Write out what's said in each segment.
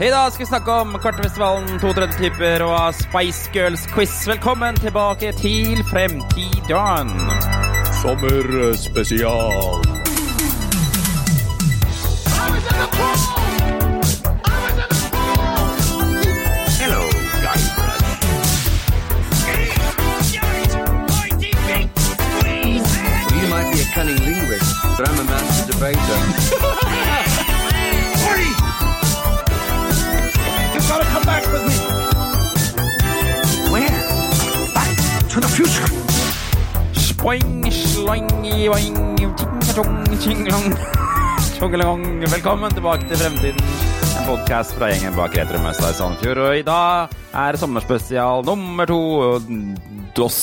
I dag skal vi snakke om Kartfestivalen, 32 typer og Spice Girls quiz. Velkommen tilbake til Fremtiden. Sommerspesial. Hello, You might be a cunning linguist, but I'm a master debater. Slang, Spoing, sloing, boing, ting-a-tong, ting-long. Tjongelong. Velkommen tilbake til Fremtiden. En podkast fra gjengen bak Retromessa i Sandefjord. Og i dag er sommerspesial nummer to. Dos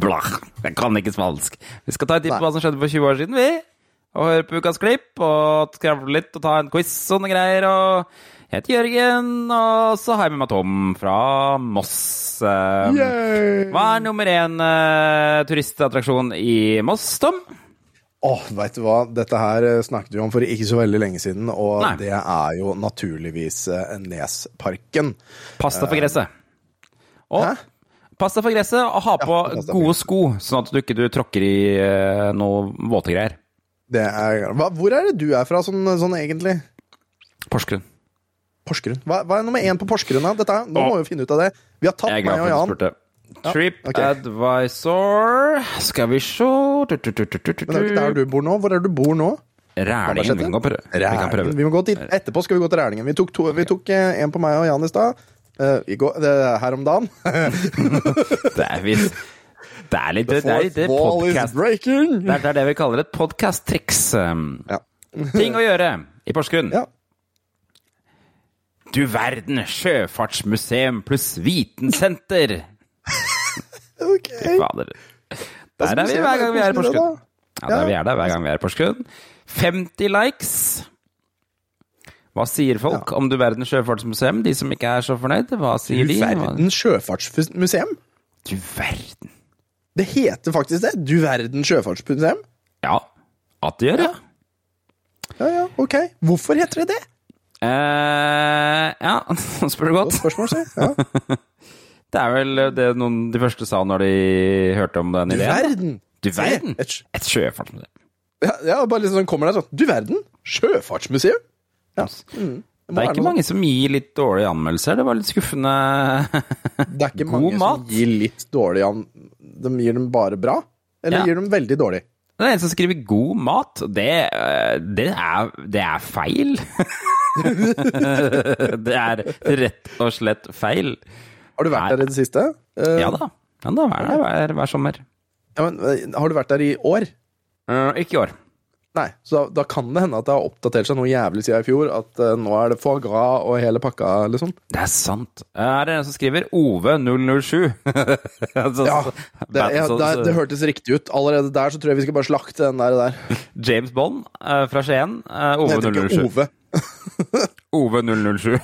blah. Jeg kan ikke smalsk. Vi skal ta en titt på hva som skjedde for 20 år siden, vi. Og høre på ukas klipp og skravle litt og ta en quiz og sånne greier. Og jeg heter Jørgen, og så har jeg med meg Tom fra Moss. Yay! hva er nummer én uh, turistattraksjon i Moss, Tom? Åh, vet du hva? Dette her eh, snakket vi om for ikke så veldig lenge siden, og Nei. det er jo naturligvis eh, Nesparken. Pasta for gresset. Og Hæ? pasta for gresset, og ha på for gode sko, sånn at du ikke du tråkker i uh, noe våte greier. Det er, hva, hvor er det du er fra, sånn, sånn egentlig? Porsgrunn. Porsgrunn. Hva, hva er nummer én på Porsgrunn? da? Dette, nå må vi finne ut av det. Vi har tatt meg og du Jan. spurte. ok. TripAdvisor Skal vi se Men det er jo ikke der du bor nå. Hvor er det du bor nå? Rælingen. Vi kan prøve. Vi Rælingen. må gå dit. Etterpå skal vi gå til Rælingen. Vi tok, to, vi tok eh, en på meg og Jan i stad. Eh, i går- det er her om dagen. Det er visst Det er litt, det er litt Fourth podcast. Det er, det det vi kaller et podcast-triks. Um, Ja. Ting å gjøre i Porsgrunn. Ja. Du verden, sjøfartsmuseum pluss vitensenter. Ok. Fader. Der er vi hver gang vi er i Porsgrunn. Ja, der vi er der hver gang vi er i Porsgrunn. 50 likes. Hva sier folk om Du verden sjøfartsmuseum? De som ikke er så fornøyd, hva sier de? Du verden sjøfartsmuseum? Du verden. Det heter faktisk det. Du verden sjøfartsmuseum? Ja, at det gjør, ja. Ja, ja, ok. Hvorfor heter det det? Eh, ja, nå spør du Godt spørsmål, si. Ja. Det er vel det noen de første sa når de hørte om den Du ideen. verden! Du verden. Et, sj- Et sjøfartsmuseum. ja, ja, bare liksom sånn kommer der sånn Du verden! Sjøfartsmuseum? Ja. Mm. Det er ikke mange som gir litt dårlige anmeldelser. Det var litt skuffende. Det er ikke God mange mat. som gir litt dårlig an De gir dem bare bra? Eller Ja. gir dem veldig dårlig? Det er en som skriver 'god mat'. Det, eh, det, er, det er feil. det er rett og slett feil. Har du vært Nei. der i det siste? Uh, Ja da. Ja, da er det hver, hver sommer. ja, men, eh, har du vært der i år? Uh, ikke i år. Nei, så da, da kan det hende at det har oppdatert seg noe jævlig siden i fjor. At uh, nå er det foie gras og hele pakka, liksom. Det er sant. Her er det en som skriver Ove007. Altså, Ja, det, ja, det, det hørtes riktig ut. Allerede der så tror jeg vi skal bare slakte den der. der. James Bond fra Skien. eh, Den heter ikke Ove007. Ove. Ove 007.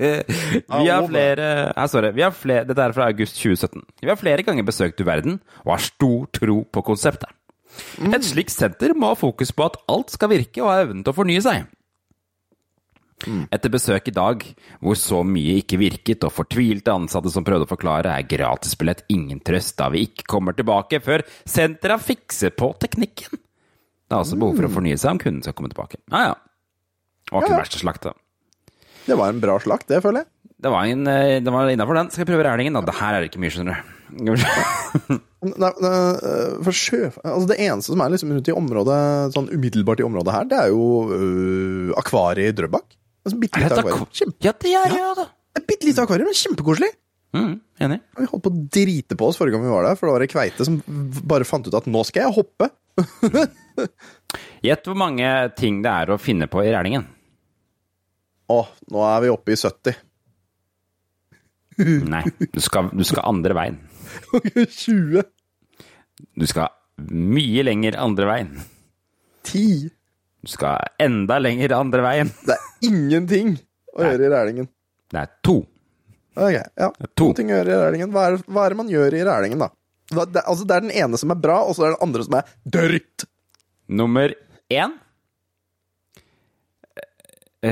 vi har flere Nei, Sorry. Vi har flere, dette er fra august 2017. Vi har flere ganger besøkt Du verden og har stor tro på konseptet. Et slikt senter må ha fokus på at alt skal virke og ha evnen til å fornye seg. Etter besøk i dag, hvor så mye ikke virket og fortvilte ansatte som prøvde å forklare, er gratisbillett ingen trøst da vi ikke kommer tilbake før senteret har fikset på teknikken. Det er altså behov for å fornye seg om kunden skal komme tilbake. Ja, ja. Det var ikke Ja. det verste slaktet. Det var en bra slakt, det, føler jeg. Det var, en, eh, det var innafor den. Skal jeg prøve rælingen, da? Det her er det ikke mye, skjønner du. Nei, øh, for sjø... Altså, det eneste som er liksom rundt i området, sånn umiddelbart i området her, det er jo uh, akvariet i Drøbak. Altså, bitte lite akvarium. Kjempe, Ja, det er det da. et bitte lite akvarium, men kjempekoselig. Mm, enig. Vi holdt på å drite på oss forrige gang vi var der, for det var ei kveite som bare fant ut at nå skal jeg hoppe. Gjett hvor mange ting det er å finne på i rælingen. Å, nå er vi oppe i 70. Nei, du skal, du skal andre veien. 20. Du skal mye lenger andre veien. 10. Du skal enda lenger andre veien. Det er ingenting å gjøre i Rælingen. Det er to. Ok, ja. To. Ting å gjøre i Rælingen. Hva er, hva er det man gjør i Rælingen, da? Det, altså, det er den ene som er bra, og så er det den andre som er dørt. Nummer én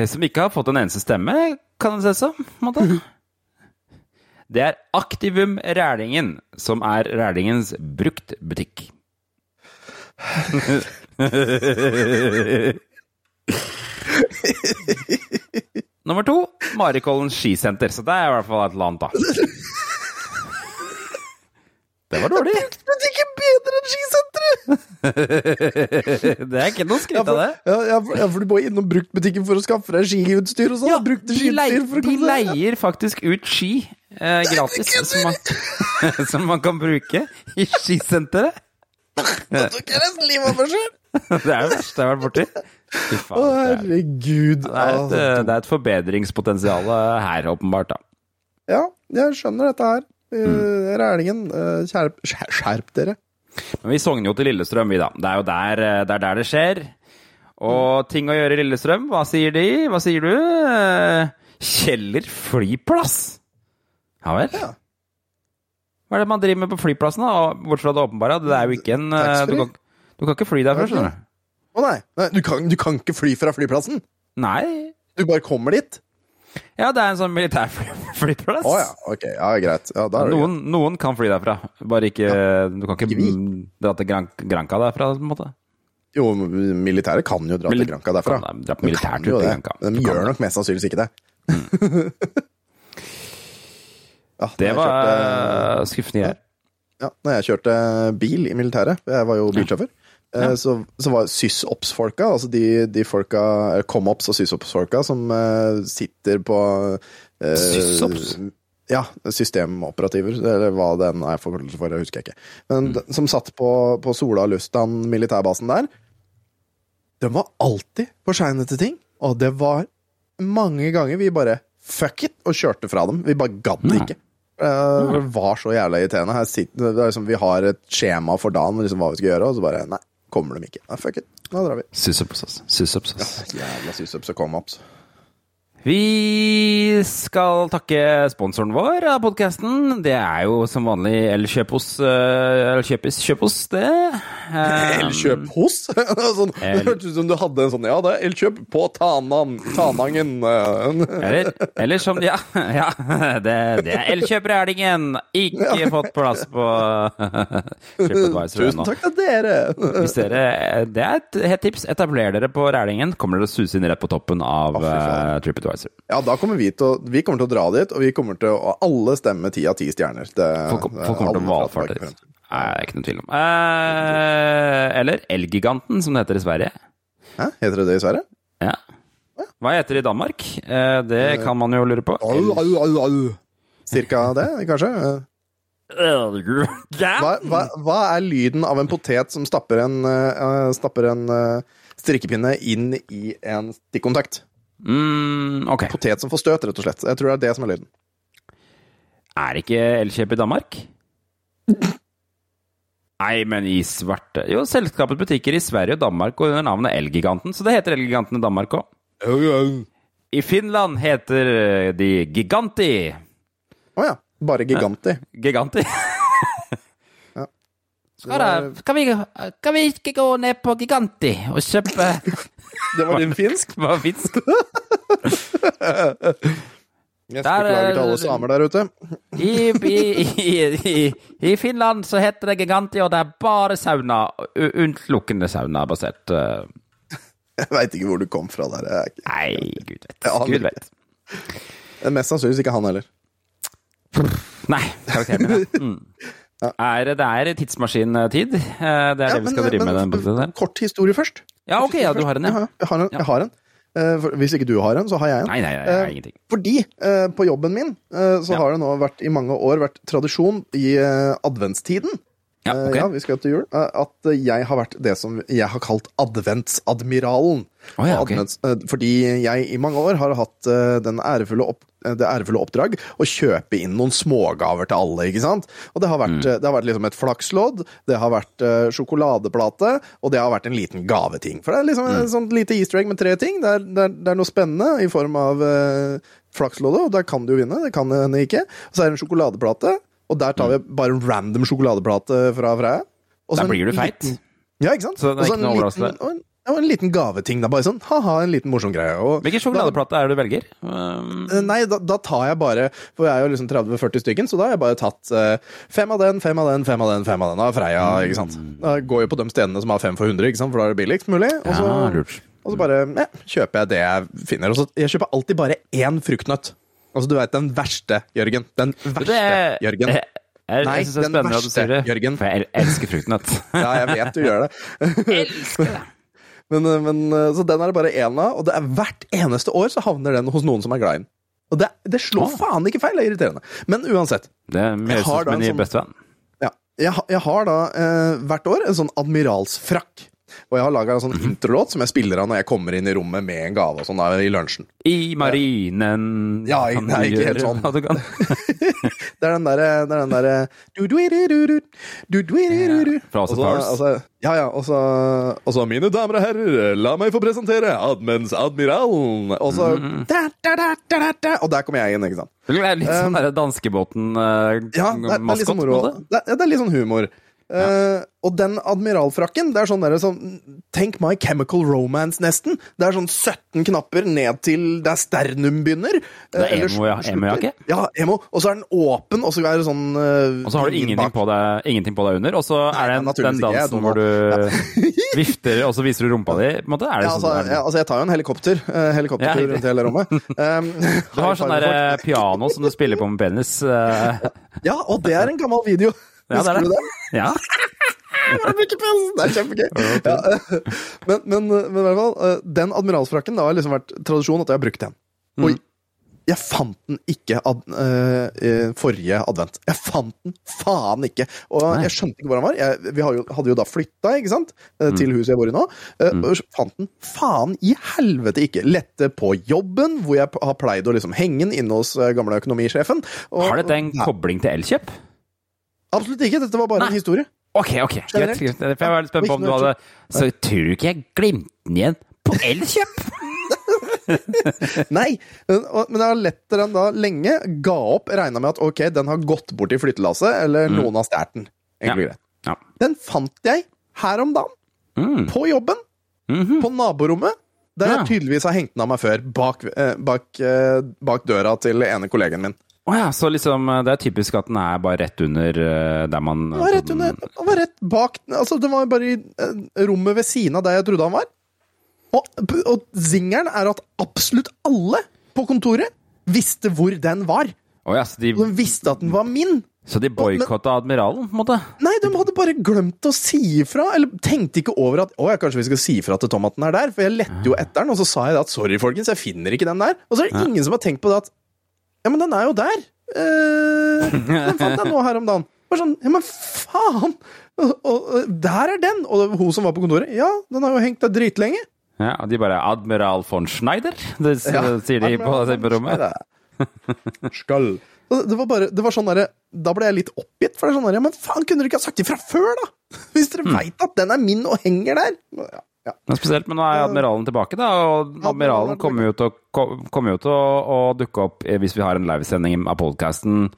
som ikke har fått en eneste stemme, kan det se som. måte. Det er Aktivum Rælingen, som er Rælingens bruktbutikk. Nummer to Marikollen skisenter. Så det er i hvert fall et eller annet, da. Det var dårlig. Men ikke bedre enn skisenteret! Det er ikke noe skritt skryt av det. ja, ja, for, ja, for du må innom bruktbutikken for å skaffe deg skiutstyr og sånn. Ja, Brukte de, skiutstyr for å de komme leier faktisk ut ski eh, gratis, som man, som man kan bruke i skisenteret. Da tok jeg nesten livet av meg sjøl! Det er det verste jeg har vært borti. Fy faen. Det er, herregud. det er et, det er et forbedringspotensial her, åpenbart. da. Ja, jeg skjønner dette her. Mm. Uh, Rælingen, eh, skjerp, skjerp dere. Men vi sogner jo til Lillestrøm, vi, da. Det er jo der eh, det, er der det skjer. Og ting å gjøre i Lillestrøm, hva sier de? Hva sier du? Eh, Kjeller flyplass? Ja vel? Ja. Hva er det man driver med på flyplassen, da? Bortsett fra det åpenbare, det er jo ikke en eh, du kan, du kan ikke fly derfra, skjønner du. Å nei, nei du, kan, du kan ikke fly fra flyplassen. Nei. Du bare kommer dit. Ja, det er en sånn militærflyplass. Å ja, ok. Ja, greit. Ja, er det Noen, noen kan fly derfra, bare ikke Du kan ikke dra til Gran Granca derfra, på en måte. Jo, militære kan jo dra Mil- til Granca derfra. kan dra De kan jo det. De gjør nok mest sannsynligvis ikke det. ja, Det var kjørte- skuffende greier. Ja, når jeg kjørte bil i militæret, jeg var jo bilsjåfør, eh, så, så var sysops-folka, altså de, de folka, eh, comops og sysops-folka som uh, sitter på uh, Sysops? Ja, systemoperativer, eller hva den er forkortelse for, det husker jeg ikke. Men de, som satt på, på Sola lufthavn, militærbasen der, de var alltid for seine til ting, og det var mange ganger vi bare fuck it, og kjørte fra dem. Vi bare gadd Ja. ikke. Eh, Det var så jævla irriterende. Her sitter, det er liksom, vi har et skjema for dagen liksom, hva vi skal gjøre, og så bare Nei, kommer de ikke. Nei, fuck it. Nå drar vi. Sysops, altså. Sysops, Ja, Jævla sysups og come-ups. Vi skal takke sponsoren vår av podkasten. Det er jo som vanlig Elkjøpos hos Elkjøpis Kjøpos, det. Eh, Elkjøp hos? sånn, det El- hørtes ut som du hadde en sånn Ja, det er Elkjøp på Tanan, Tanangen. eh. Eller, eller som Ja, ja det, det er Elkjøp Rælingen. Ikke fått plass på TripAdvisor Tusen takk til dere! Hvis dere, det er et hett tips. Etabler dere på Rælingen. Kommer dere susende rett på toppen av oh, eh, TripAdvisor. Ja, da kommer vi til å, vi kommer til å dra dit, og vi kommer til å alle stemme ti av ti stjerner. Det, Folk, det folk kommer til å valfarte dit. Nei, det er ikke noe tvil om. Eh, eller Elgiganten, som det heter i Sverige. Hæ? Heter det det i Sverige? Ja. Hva heter det i Danmark? Eh, det kan man jo lure på. Au, au, au, au. Cirka det, kanskje? Hva, hva, hva er lyden av en potet som stapper en, uh, stapper en uh, strikkepinne inn i en stikkontakt? Mm, ok. Potet som får støt, rett og slett. Jeg tror det er det som er lyden. Er ikke Elkjøp i Danmark? Nei, men i svarte Jo, selskapets butikker i Sverige og Danmark går under navnet Elgiganten, så det heter Elgiganten i Danmark òg. I Finland heter de Giganti. Å ja. Bare giganti. Giganti. Ja. Skal, da, kan, vi, kan vi ikke gå ned på Giganti og kjøpe Det var din finsk? Hva finsk? Jeg skal beklage til alle samer der ute. I, i, i, i, I Finland så heter det Giganti, og det er bare sauna. Unnlukkende sauna, saunabasert. eh. Jeg veit ikke hvor du kom fra der. Er ikke- Nei, gud vet. Gud vet. Det Mest sannsynligvis ikke han heller. Nei, karakteren min, ja. Mm. Er, det er tidsmaskintid. Eh, Det er det vi skal drive med. den. Kort historie først. Ja, ok, ja, du har en, ja. Jeg har en. Jeg har en. Eh, Hvis ikke du har en, så har jeg en. Nei, nei, nei, Eh, ingenting. Fordi på jobben min så Ja. har det nå vært i mange år vært tradisjon i adventstiden. Ja, okay. ja, vi skal til jul. eh, at jeg har vært det som jeg har kalt adventsadmiralen. Oh, ja, okay. advents, eh, fordi jeg i mange år har hatt eh, den ærefulle opp, eh, det ærefulle oppdrag å kjøpe inn noen smågaver til alle. ikke sant? Og Det har vært, Mm. eh, det har vært liksom et flakslodd, det har vært eh, sjokoladeplate, og det har vært en liten gaveting. For det er liksom Mm. et sånt lite easter egg med tre ting. Det er, det er, det er noe spennende i form av eh, flaksloddet, og der kan du jo vinne. Det kan hende ikke. Og så er det en sjokoladeplate, og der tar vi bare en random sjokoladeplate fra Freia. Da blir du feit. liten- Ja, ikke sant? Så det er ikke noe overraskende. og en- liten gaveting. da, Bare sånn ha-ha, en liten morsom greie. Og Hvilken sjokoladeplate er det du velger? Um, Nei, da, da tar jeg bare For jeg er jo liksom 30-40 stykken, så da har jeg bare tatt uh, fem av den, fem av den, fem av den, fem av den av Freia. ikke sant? Da går jeg på de stedene som har fem for 100, ikke sant? for da er det billigst mulig. Og så, Ja, og så bare ja, kjøper jeg det jeg finner. Og så, jeg kjøper alltid bare én fruktnøtt. Altså, du veit den verste, Jørgen. Den verste, det Jørgen. Jeg, jeg, Nei, jeg den verste, sier det, Jørgen. for jeg elsker fruktnøtt. Ja, jeg vet du gjør det. elsker det. Men, eh, men, eh, så den er det bare én av, og det er hvert eneste år så havner den hos noen som er glad i den. Og det, det slår faen ikke feil, det er irriterende. Men uansett. Det er Jeg høres ut som en ny sånn- bestevenn. Ja. Jeg, jeg har da eh, hvert år en sånn admiralsfrakk. Og jeg har laga en sånn introlåt som jeg spiller av når jeg kommer inn i rommet med en gave og sånn i lunsjen. I marinen Ja, kan nei, ikke helt sånn. Det er den derre det er den derre. Fra Austin Powers. Ja, ja. Og så, og så, mine damer og herrer, la meg få presentere Admens Admiralen. Og så Mm. da, da, da. Og der kommer jeg inn, ikke sant. Det er litt sånn um, danskebåten-maskot. Ja, det er, det er litt sånn moro. Det det er litt sånn humor. Eh, og den admiralfrakken, det er sånn, der, sånn Tenk My Chemical Romance, nesten. Det er sånn 17 knapper ned til der sternum begynner. Det er eh, emo, ja. Emo-jakke? Ja, emo. Og så er den åpen, og så er det sånn uh, Og så har du ingenting på deg, ingenting på deg under, og så er det en, den dansen hvor du vifter, og så viser du rumpa di. På en måte. Det Ja, altså, sånn, ja, altså, jeg tar jo en helikopter. Uh, helikoptertur Ja, rundt hele rommet. Um, Du har sånn der piano som du spiller på med penis. Ja, og det er en gammel video. Ja, er Husker du det. Ja. Det er kjempegøy. Ja, men, men, men i hvert fall, eh, den admiralsfrakken, det har liksom vært tradisjon at jeg har brukt den. Mm. Jeg fant den ikke ad, eh, forrige advent. Jeg fant den faen ikke! Og Nei. jeg skjønte ikke hvor den var. Jeg, vi hadde jo da flytta ikke sant? Eh, Mm. til huset jeg bor i nå. eh, Og fant den faen i helvete ikke! Lette på jobben, hvor jeg har pleid å liksom henge den inne hos gamle økonomisjefen. Og- Har dette en ja. kobling til Elkjøp? Absolutt ikke! Dette var bare Nei. en historie. Ok, ok. Greit. Greit. For jeg var litt spent på om du hadde Så tror du ikke jeg glemte den igjen på Elkjøp? Nei, men jeg har lett den da lenge. Ga opp, regna med at ok, den har gått bort i flyttelasset, eller noen har stjålet den. Egentlig greit. Ja. Den fant jeg her om dagen, Mm. på jobben, Mhm. på naborommet. Der Ja. jeg tydeligvis har hengt den av meg før, bak, eh, bak, eh, bak døra til ene kollegen min. Å ja, så liksom eh, det er typisk at den er bare rett under eh, der man Den var rett under, den var rett bak Altså, den var bare i eh, rommet ved siden av der jeg trodde han var. Og, og zingeren er at absolutt alle på kontoret visste hvor den var. Oh ja, så de, Og de visste at den var min. så de boikotta admiralen, på en måte? Nei, de hadde bare glemt å si ifra, eller tenkte ikke over at å, ja, kanskje vi skal si ifra til Tom at den er der, for jeg lette jo etter den, og så sa jeg at sorry, folkens, jeg finner ikke den der. Og så er det ingen som har tenkt på det at ja, men den er jo der. Eh, den fant jeg nå her om dagen. Bare sånn, ja, men faen! Og, og, der er den! Og hun som var på kontoret, ja, den har jo hengt der dritlenge. Ja, og de bare 'Admiral von Schneider', det Ja. sier de på, på rommet. Skal. Det var bare, det var sånn derre Da ble jeg litt oppgitt, for det er sånn derre Ja, men faen, kunne dere ikke ha sagt ifra før, da? Hvis dere vet at den er min og henger der? Ja, ja. Men spesielt, men nå er admiralen tilbake, da, og Admiralen er kommer jo til å, kommer jo til å, å dukke opp eh, hvis vi har en livesending av podkasten.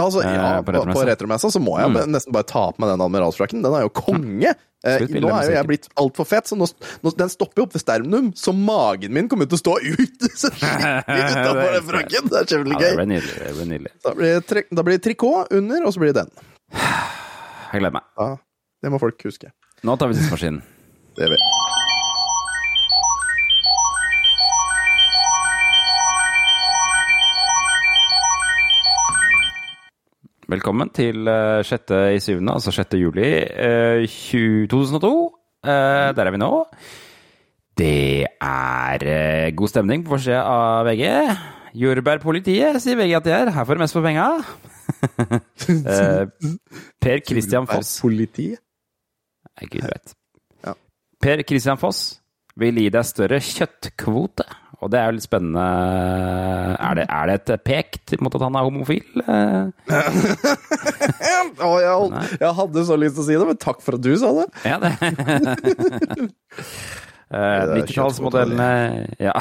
Altså, ja, Eh, på retromessa. på retromessa så må jeg Mm. nesten bare ta på meg den admiralsfrakken. Den er jo konge. Eh, vi spille nå er jo jeg blitt altfor fett, så nå, nå, den stopper jo opp ved sternum, så magen min kommer til å stå ut utafor den frakken. Det er Ja, det blir nydelig. Det blir nydelig. Da blir, tre, da blir trikot under, og så blir det den. Jeg gleder meg. Ja, det må folk huske. Nå tar vi tidsmaskinen. Det er vi. Velkommen til eh, sjette i syvende, altså 6. juli eh, 20- 2002. Eh, Der er vi nå. Det er eh, god stemning på forsida av VG. Jordbærpolitiet, sier VG at de er. Her får du mest for penga. Eh, per Christian Foss Politiet. Nei, Gud vet. Per Christian Foss vil gi deg større kjøttkvote. Og det er jo litt spennende. Er det, er det et pek mot at han er homofil? Eh, jeg, jeg hadde så lyst til å si det, men takk for at du sa det. Ja, det. uh, er 90-tallsmodellene Ja.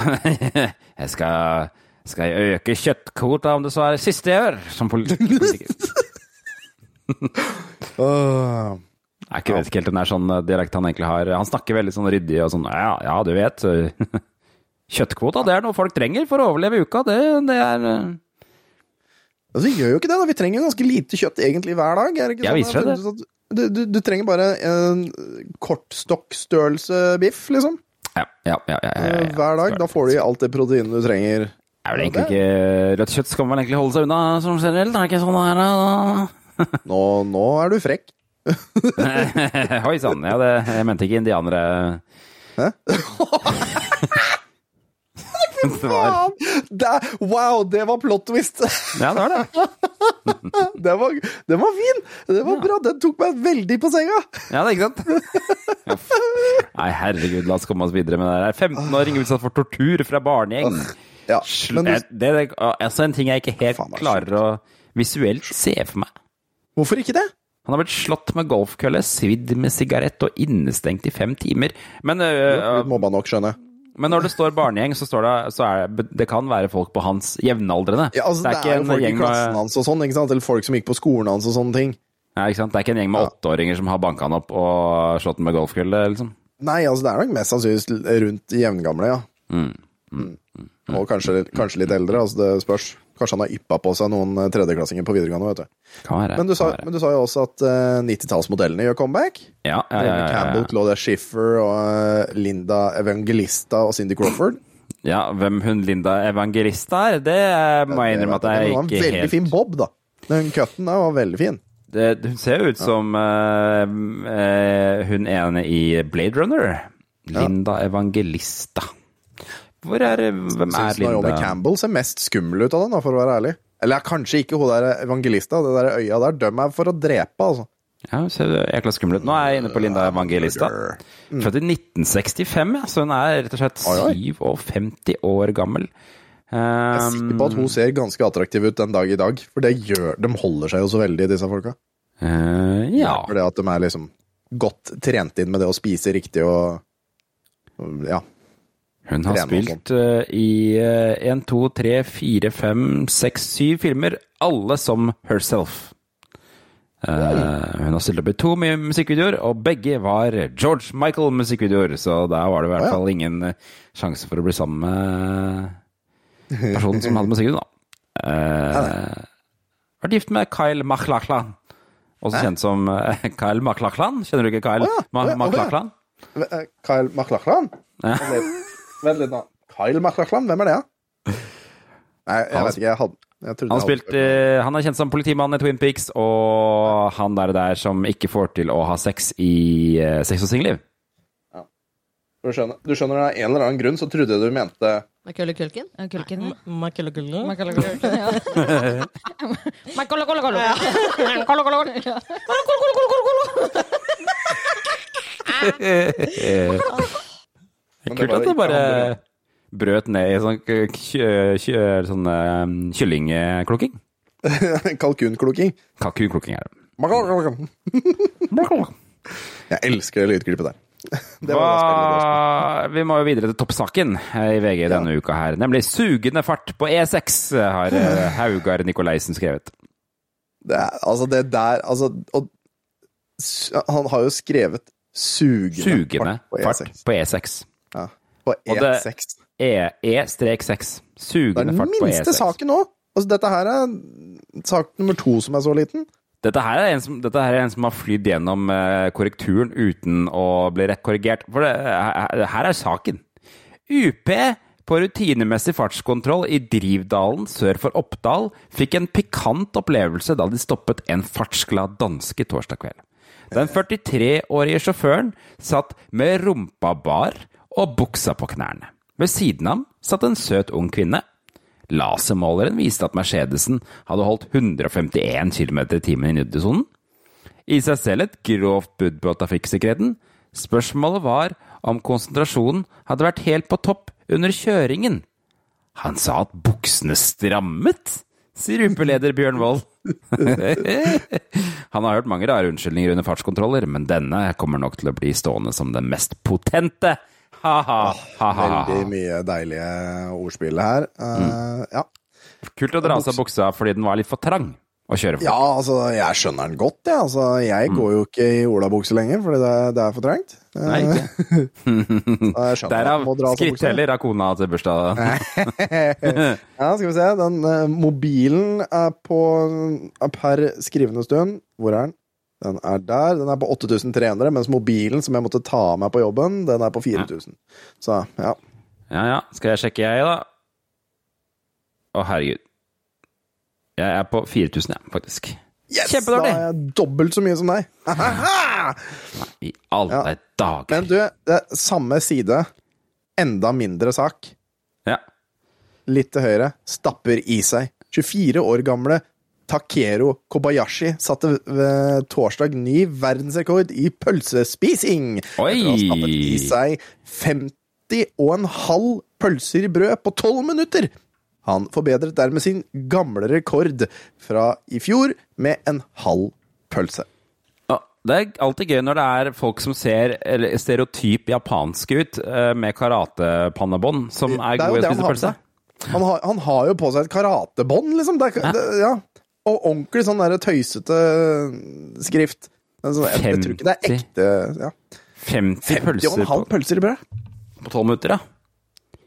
Jeg skal, skal jeg øke kjøttkvota om det så er det siste jeg gjør som poli- politiker. Jeg ikke- vet ikke helt om det er sånn eh, dialekt han egentlig har. Han snakker veldig sånn ryddig og sånn Ja, ja, du vet. eh, Kjøttkvota, det er noe folk trenger for å overleve i uka. Det, det er eh, Altså, vi gjør jo ikke det, da. Vi trenger ganske lite kjøtt egentlig hver dag. Er det ikke jeg sånn? viser det. Du, du, du trenger bare en kortstokkstørrelse biff, liksom. Ja, ja, ja. ja, ja. Hver dag. Da får du i alt det proteinet du trenger. Er vel egentlig ikke Rødt kjøtt skal man vel egentlig holde seg unna som generelt, er det ikke sånn her da? Nå, nå er du frekk. Oi sann, ja, det, jeg mente ikke indianere. Hæ? det var, Det, wow, det var plot twist! ja, det var det. Den var, den var fin! Det var bra. Den tok meg veldig på senga. Ja, det er ikke sant? Nei, herregud, la oss komme oss videre med det her. 15-åring utsatt for tortur fra barnegjeng. Ja, men du, det er altså en ting jeg ikke helt det er klarer å visuelt se for meg. hvorfor ikke det? Han har blitt slått med golfkølle, svidd med sigarett og innestengt i fem timer. Men, øh, mobba nok, skjønner jeg. men når det står barnegjeng, så står det så er, det kan være folk på hans jevnaldrende. Ja, altså, det er, jo folk i klassen hans og sånn? Eller folk som gikk på skolen hans og sånne ting. Ja, ikke sant? Det er ikke en gjeng med Ja. åtteåringer som har banka han opp og slått han med golfkølle, liksom. Nei, altså det er nok mest sannsynligvis rundt jevngamle, ja. Mm. Og kanskje, kanskje litt eldre, altså det spørs. Kanskje han har yppa på seg noen eh, tredjeklassinger på videregående, vet du. Kan være. Men du sa, men du sa jo også at uh, 90-tallsmodellene gjør comeback. ja, ja, ja, ja, Campbell. Claudia Schiffer og uh, Linda Evangelista og Cindy Crawford. ja, hvem hun Linda Evangelista er, det eh, må jeg innrømme at det Hun var en veldig helt fin bob, da. Den cutten der var veldig fin. det, Hun ser jo ut som uh, eh, hun ene i Blade Runner. Linda Evangelista. Hvor er Hvem er Linda? Naomi? Campbell ser mest skummel ut av den, for å være ærlig. Eller kanskje ikke hun der Evangelista. Det der øya der dømmer for å drepe, altså. Ja, hun ser jækla skummel ut. Nå er jeg inne på Linda Evangelista. Født i 1965, ja, så hun er rett og slett Mm. Oi, oi. 57 år gammel. Jeg er sikker på at hun ser ganske attraktiv ut den dag i dag. For det gjør, de holder seg jo så veldig, disse folka. Uh, ja. For det at de er liksom godt trent inn med det å spise riktig og Ja. Hun har spilt uh, i én, to, tre, fire, fem, seks, syv filmer, alle som herself. Uh, hun har stilt opp i to mu- musikkvideoer, og begge var George Michael-musikkvideoer, så der var det i hvert fall ingen eh, sjanse for å bli sammen med personen som hadde musikkvideo, da. Uh, vært gift med Kyle Machlachlan, også kjent som eh, Kyle Machlachlan. Kjenner du ikke Kyle oh, ja. Ma- Å, ja, å, ja. MacLachlan? Eh, Kyle MacLachlan? Ja. Vent litt. Nå. Kyle MacLachlan, hvem er det, da? Nei, jeg vet ikke. Jeg hadde jeg Han, hadde spilt, uh, eh, han er kjent som politimann i Twin Peaks, og han der, der som ikke får til å ha sex i uh, sex og singelliv. Du skjønner, du skjønner, av en eller annen grunn så trodde jeg du mente Macaulay Culkin? Culkin? Macaulay Culkin, ja. Macaulay Culkin! Kult at det bare brøt ned i sånn, sånn eh, kyllingklukking. Kalkunklukking. Kalkunklukking er det. Jeg elsker det lydklippet der. Det. Hva, vi må jo videre til toppsaken eh, i VG denne uka her, nemlig 'Sugende fart på E6', har eh, Haugar Nikolaisen skrevet. Det er, altså, det der Altså og, Han har jo skrevet 'sugende, Sugende fart på fart E6. på E6. Ja, på Og det- E6. E- E-6. Det er den fart på E minste saken nå. Altså, dette her er sak nummer to som er så liten. Dette her er en som, er en som har flydd gjennom eh, korrekturen uten å bli rett korrigert. For det, her, her er saken. UP på rutinemessig fartskontroll i Drivdalen sør for Oppdal fikk en pikant opplevelse da de stoppet en fartsglad danske torsdag kveld. Den 43-årige sjåføren satt med rumpa bar og buksa på knærne. Ved siden av ham satt en søt ung kvinne. Lasermåleren viste at Mercedesen hadde holdt 151 km i timen i nuddesonen. I seg selv et grovt brudd på trafikksikkerheten. Spørsmålet var om konsentrasjonen hadde vært helt på topp under kjøringen. Han sa at buksene strammet, sier UP-leder Bjørn Wold. Han har hørt mange rare unnskyldninger under fartskontroller, men denne kommer nok til å bli stående som den mest potente. Veldig mye deilige ordspill her. Uh, Mm. Ja. Kult å dra av seg buksa fordi den var litt for trang. å kjøre fort. Ja, altså, jeg skjønner den godt, jeg. Altså, jeg går jo ikke i olabukse lenger, fordi det, det er for trangt. Mm. Nei, ikke. At Derav skritteller av kona til bursdag. Ja, skal vi se. Den uh, mobilen er på er per skrivende stund Hvor er den? Den er der. Den er på 8300, mens mobilen som jeg måtte ta av meg på jobben, den er på 4000. Så ja. Ja, ja. Skal jeg sjekke, jeg, da? Å, herregud. Jeg er på 4000, jeg, faktisk. Yes, Kjempedårlig. Da er jeg dobbelt så mye som deg. I alle Ja. dager. Men du, det er samme side. Enda mindre sak. Ja. Litt til høyre. Stapper i seg. 24 år gamle Takero Kobayashi satte ved torsdag ny verdensrekord i pølsespising. Oi! Etter å ha stappet i seg 50,5 pølser i brød på 12 minutter. Han forbedret dermed sin gamle rekord fra i fjor med en halv pølse. Ja, Det er alltid gøy når det er folk som ser eller, stereotyp japanske ut, eh, med karatepannebånd, som er er gode i å spise pølse. Han har, han har jo på seg et karatebånd, liksom. Det det, ja. Og ordentlig sånn der tøysete skrift. Altså, så, jeg, jeg tror ikke det er ekte ja. 50 pølser 50,5 på, pølser i brød. på 12 minutter, ja.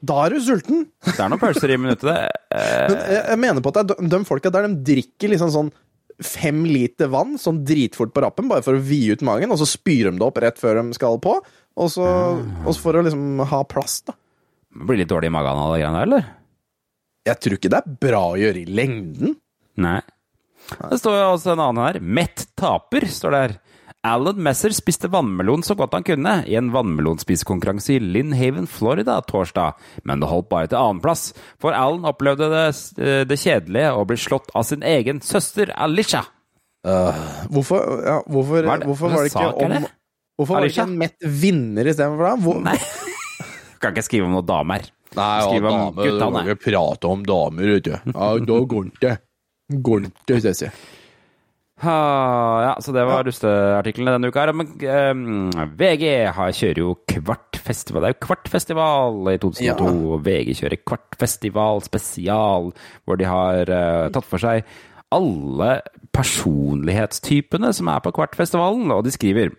Da er du sulten! Det er noen pølser i minuttet, det. Eh, Men jeg, jeg mener på at de, de folka der de drikker liksom sånn fem liter vann sånn dritfort på rappen, bare for å vide ut magen, og så spyr de det opp rett før de skal på. Og så, og så for å liksom ha plass, da. blir litt dårlig i magen av det greiene der, eller? Jeg tror ikke det er bra å gjøre i lengden. Nei. Det står jo også en annen her. Mett taper, står det her. Alan Messer spiste vannmelon så godt han kunne i en vannmelonspisekonkurranse i Lynn Haven, Florida torsdag, men det holdt bare til annenplass, for Alan opplevde det, det kjedelige å bli slått av sin egen søster Alicia. Hvorfor, ja, hvorfor, Hva er det? hvorfor var det ikke om det? Hvorfor var det ikke en mett vinner istedenfor det? Hvor, Nei. Kan ikke skrive om noen damer. Nei, Skriv om damer, guttene. Du kan ikke prate om damer, vet du. Ja, da går det ikke. Går Ceci. Ha, ja, så det var rusteartiklene denne uka. her. Men um, VG har, kjører jo Kvartfestival. Det er jo Kvartfestival i 2002. VG kjører Kvartfestival spesial, hvor de har uh, tatt for seg alle personlighetstypene som er på Kvartfestivalen, og de skriver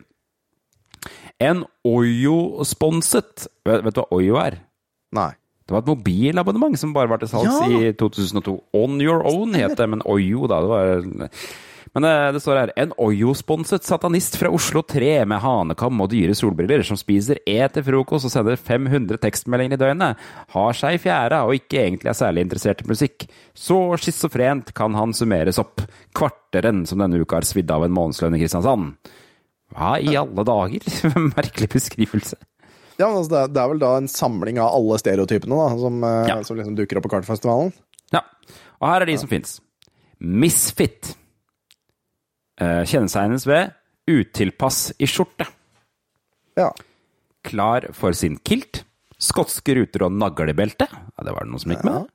En Oyo-sponset vet, vet du hva Oyo er? Nei. Det var et mobilabonnement som bare var til salgs Ja. i 2002. On Your Own het det, men Oyo, da. Det var men eh, det står her En Oyo-sponset satanist fra Oslo 3 med hanekam og dyre solbriller, som spiser E til frokost og sender 500 tekstmeldinger i døgnet, har seg i fjæra og ikke egentlig er særlig interessert i musikk. Så schizofrent kan han summeres opp. Kvarteren som denne uka har svidd av en månedslønn i Kristiansand. Hva i alle dager? Merkelig beskrivelse. Ja, men altså, det, er, vel da en samling av alle stereotypene da, som, eh, Ja. som liksom dukker opp på Kartfestivalen. Ja, og her er de som fins. Misfit. Eh, Kjennetegnes ved utilpass i skjorte. Ja. Klar for sin kilt. Skotske ruter og naglebelte. Ja, det var det noen som gikk med.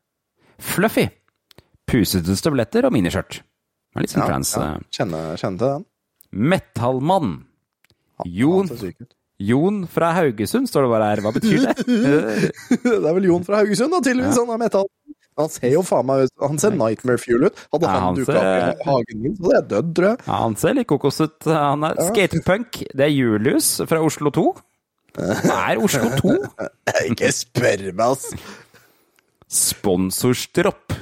Fluffy. Pusete støvletter og miniskjørt. Litt sånn ja, trans. ja. eh. Kjenner, kjenner til den. Metallmann. Jon, Jon fra Haugesund, står det bare her. Hva betyr det? Eh, Det er vel Jon fra Haugesund, da, tydeligvis. Han er metall. Han ser jo faen meg ut Han ser Nightmare Fuel ut. Hadde Ja, han han dukka ser- opp i hagen min, så hadde jeg dødd, tror jeg. Ja, han ser litt kokos ut. Han er skatepunk. Det er Julius fra Oslo 2. Hva er Oslo 2? Ikke spør meg, ass! Sponsorstropp.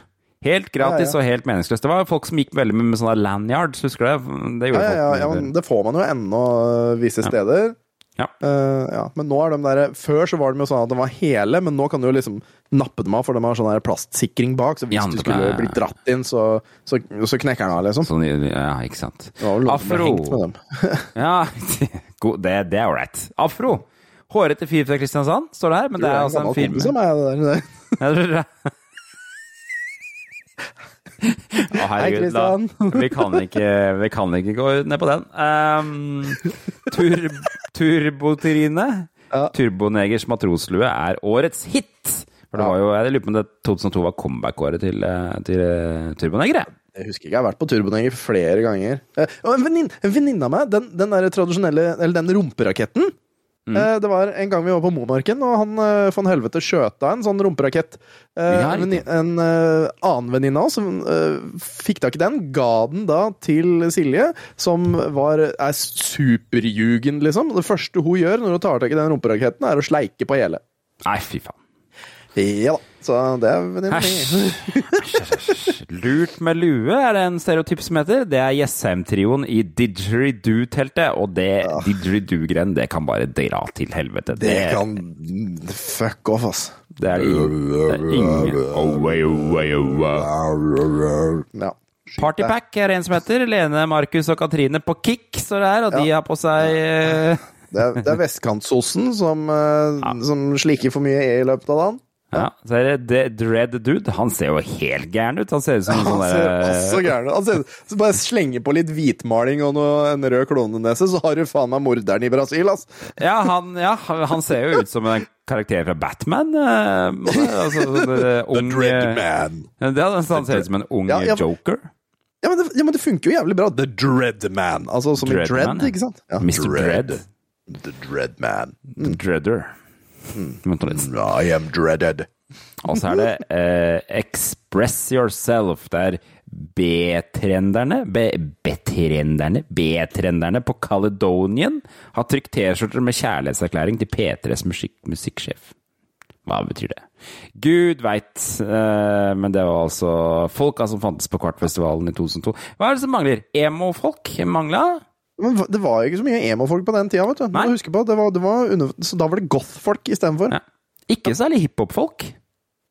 Helt gratis Ja, og helt meningsløst. Det var folk som gikk veldig med, med sånne lanyards, husker du det? Det Ja, ja, ja, ja, men det får man jo ennå øh, visse steder. Ja. Uh, ja. Men nå er de der Før så var de jo sånn at de var hele, men nå kan du jo liksom nappe dem av, for de har sånn der plastsikring bak. Så hvis du skulle er- blitt dratt inn, så, så, så knekker den av, liksom. Sånn, ja, ikke sant. Som Afro. Ja, god- det, det er ålreit. Afro. Hårete fyr fra Kristiansand, står det her. Men det er altså en fyr kompis av meg, det der. Å, herregud, da. Vi kan, ikke, vi kan ikke gå ned på den. Um, tur, Turbotrine. Ja. Turbonegers matroslue er årets hit! For det var jo, Jeg lurer på om det 2002 var comeback-året til, eh, til Turboneger. Jeg husker ikke, jeg har vært på Turboneger flere ganger. Eh, og en venninne en venninne av meg, den, den der tradisjonelle Eller den rumperaketten, Eh, Det var en gang vi var på Monarken, og han eh, von helvete skjøta en sånn rumperakett. Eh, En, en eh, annen venninne av oss som eh, fikk tak i den, ga den da til Silje, som var, er superjugend, liksom. Det første hun gjør når hun tar tak i den rumperaketten, er å sleike på hele. Nei, fy faen. Ja da. Så det er venninne mi. Lurt med lue er det en stereotyp som heter. Det er Jessheim-trioen i Didgeridoo-teltet, og det didgeridoo-greiene, det kan bare dra til helvete. Det kan Fuck off, ass. Det er, det er ingen. Ja. Partypack er en som heter. Lene, Markus og Katrine på Kick står det her, og de har på seg eh, Det er, det er vestkantsosen som, ja. som sliker for mye i løpet av dagen. Ja, så er det The Dread Dude. Han ser jo helt gæren ut. Han ser ut som en sånn derre ut. Han ser ut så Bare slenger på litt hvitmaling og noe, en rød klonenese, så har du faen meg morderen i Brasil, ass. Ja, han, ja, han ser jo ut som en karakter fra Batman. eh, altså, sånn The Dread Man. Ja, det, han ser ut som en ung Ja, ja. joker. Ja men, det, ja, men det funker jo jævlig bra. The Dread Man. Altså som i Dread Dread, Man, ja. ikke sant? Mr. Dread. The Dread Man. Dreader. Vent nå litt. I am dreaded. Og så er det eh, Express Yourself. Det er B-trenderne B-trenderne B-trenderne på Caledonian har trykt T-skjorter med kjærlighetserklæring til P3s musikk, musikksjef. Hva betyr det? Gud veit, eh, men det var altså folka som fantes på Kvartfestivalen i 2002. Hva er det som mangler? Emo-folk mangla? Men det var jo ikke så mye emo-folk på den tida, vet du. Må Nei. du huske på, det var, det var under, Så da var det goth-folk istedenfor. Ja. Ikke særlig hiphop-folk.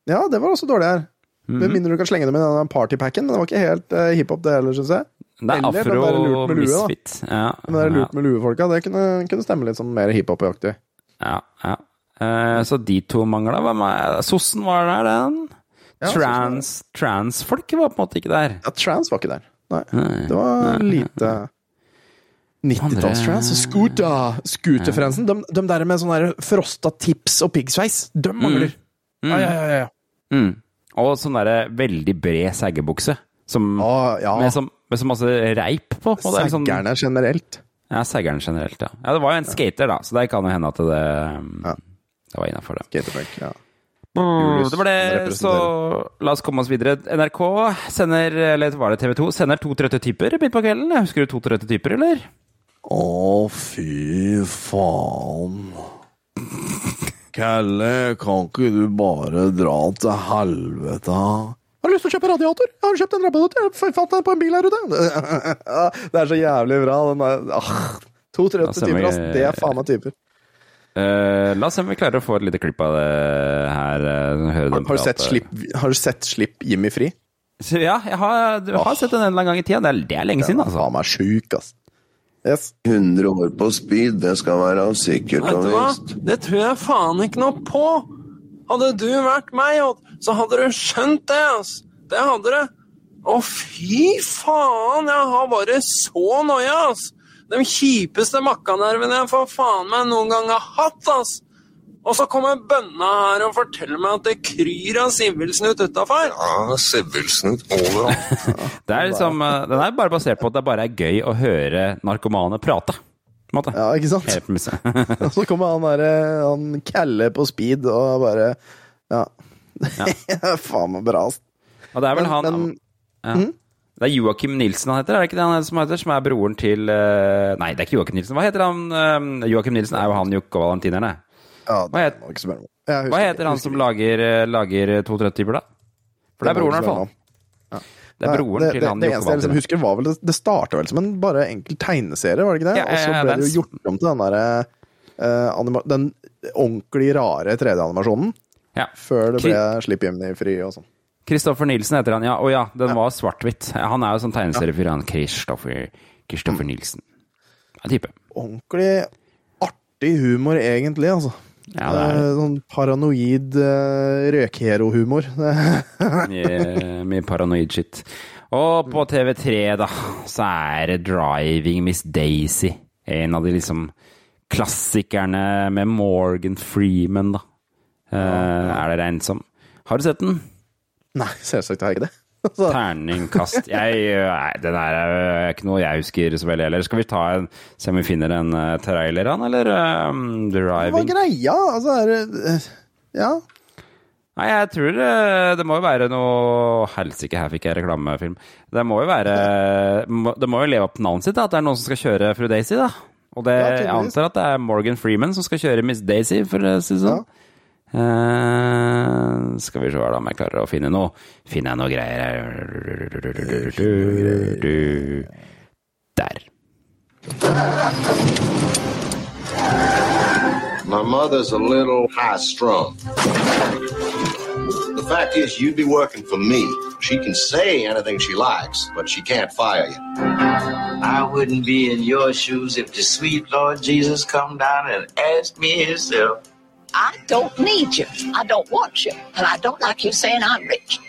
Ja, det var også dårlig her. Mhm. Med mindre du kan slenge dem med den partypacken, men det var ikke helt uh, hiphop det heller, syns jeg. Det er Eller afro lurt med lue, da. misfit. Ja, Men det er lurt med lue-folka, det kunne, kunne stemme litt sånn mer hiphop-aktig. Ja, ja. Uh, så de to mangla. Sossen var der, den. Ja, Trans, transfolk var på en måte ikke der. Ja, trans var ikke der. Nei. Nei. Det var lite 90-talls-trans. Scooter, Scooter-fransen. De, de der med sånn der frosta tips og piggsveis, de mangler. Ja, ja, ja. ja. Mm. Og sånn derre veldig bred seggebukse. Som, ah, ja. med, som, med så masse reip på. Seggerne er sånn- generelt. Ja, seggerne generelt, ja. ja. Det var jo en skater, da, så det kan jo hende at det, det var innafor det. Skaterpunk, ja. Julius, Det var det, så la oss komme oss videre. NRK sender, eller var det TV 2, sender to trøtte typer midt på kvelden. Husker du to trøtte typer, eller? Å, fy faen. Kalle, kan ikke du bare dra til helvete? Har du lyst til å kjøpe radiator? Jeg har kjøpt en radiator. Jeg fant den på en bil her ute. Ja, Det er så jævlig bra. Den ah, to Da trøtte stemmer typer, ass. Det er faen meg typer. Uh, la oss se om vi klarer å få et lite klipp av det her. eh, høre Har, har, du sett slipp, har du sett Slipp Jimmy fri? Så, ja, jeg har, du har sett den en eller annen gang i tida. Det er, det er lenge siden, Den er altså. faen meg sjuk, ass. Yes. 100 år på speed, det skal være sikkert og visst. Det tror jeg faen ikke noe på. Hadde du vært meg, så hadde du skjønt det, ass. Det hadde du. Å, fy faen, jeg har bare så noia, ass. De kjipeste makkanervene jeg for faen meg noen gang har hatt, ass. Og så kommer bønna her og forteller meg at det kryr av sivvilsnut utafor. Ja, Sivvilsnut overalt. Det er liksom, eh, den er bare basert på at det bare er gøy å høre narkomane prate. Måte. Ja, ikke sant? Og så kommer han derre Han Kalle på speed og bare Ja. faen meg bra, altså. Og det er vel Men- han men- ja. Det er Joakim Nilsen han heter, er det ikke det han heter som heter? Som er broren til eh, Nei, det er ikke Joakim Nilsen. Hva heter han? eh, Joakim Nilsen er jo han Jokke og Valentinerne. Ja, Hva het- Hva heter han som lager, eh, lager 230-typer, da? For det er broren, i hvert fall. Det er broren det, til det, han det det eneste jeg liksom husker, var vel Det, det starta vel som en bare enkel tegneserie, var det ikke det? Ja, og så ble det jo gjort om til den derre uh, Den ordentlig rare 3D-animasjonen. Ja. Før det ble Slipp i fri og sånn. Kristoffer Nilsen heter han, ja. Å ja, den var svart-hvitt. Han er jo sånn tegneseriefyr, han Kristoffer Kristoffer Nilsen. Ja, type. Ordentlig artig humor, egentlig, altså. Ja, Eh, Sånn paranoid uh, røkherohumor. mye, mye paranoid shit. Og på TV3, da, så er det 'Driving Miss Daisy'. En av de liksom klassikerne med Morgan Freeman, da. Eh, er det regnet som. Har du sett den? Nei, selvsagt har jeg ikke det. Så, Terningkast Jeg, Nei, det der er ikke noe jeg husker så veldig heller. Skal vi ta en Se om vi finner en uh, trailer, han, eller um, hva er greia? Altså, er det uh, Ja. Nei, jeg tror det, det må jo være noe Helsike, her fikk jeg reklamefilm. Det må jo være Det må jo leve opp til navnet sitt, da, at det er noen som skal kjøre Fru Daisy, da. Og det, Ja, jeg antar at det er Morgan Freeman som skal kjøre Miss Daisy, for å si det sånn. Eh, skal vi se her da om jeg klarer å finne noe. Finner jeg noe greier her Der. My mother's a little high strung. The fact is, you'd be working for me. She can say anything she likes, but she can't fire you. I wouldn't be in your shoes if the sweet Lord Jesus come down and asked me himself. I don't need you. I don't want you. And I don't like you saying I'm rich.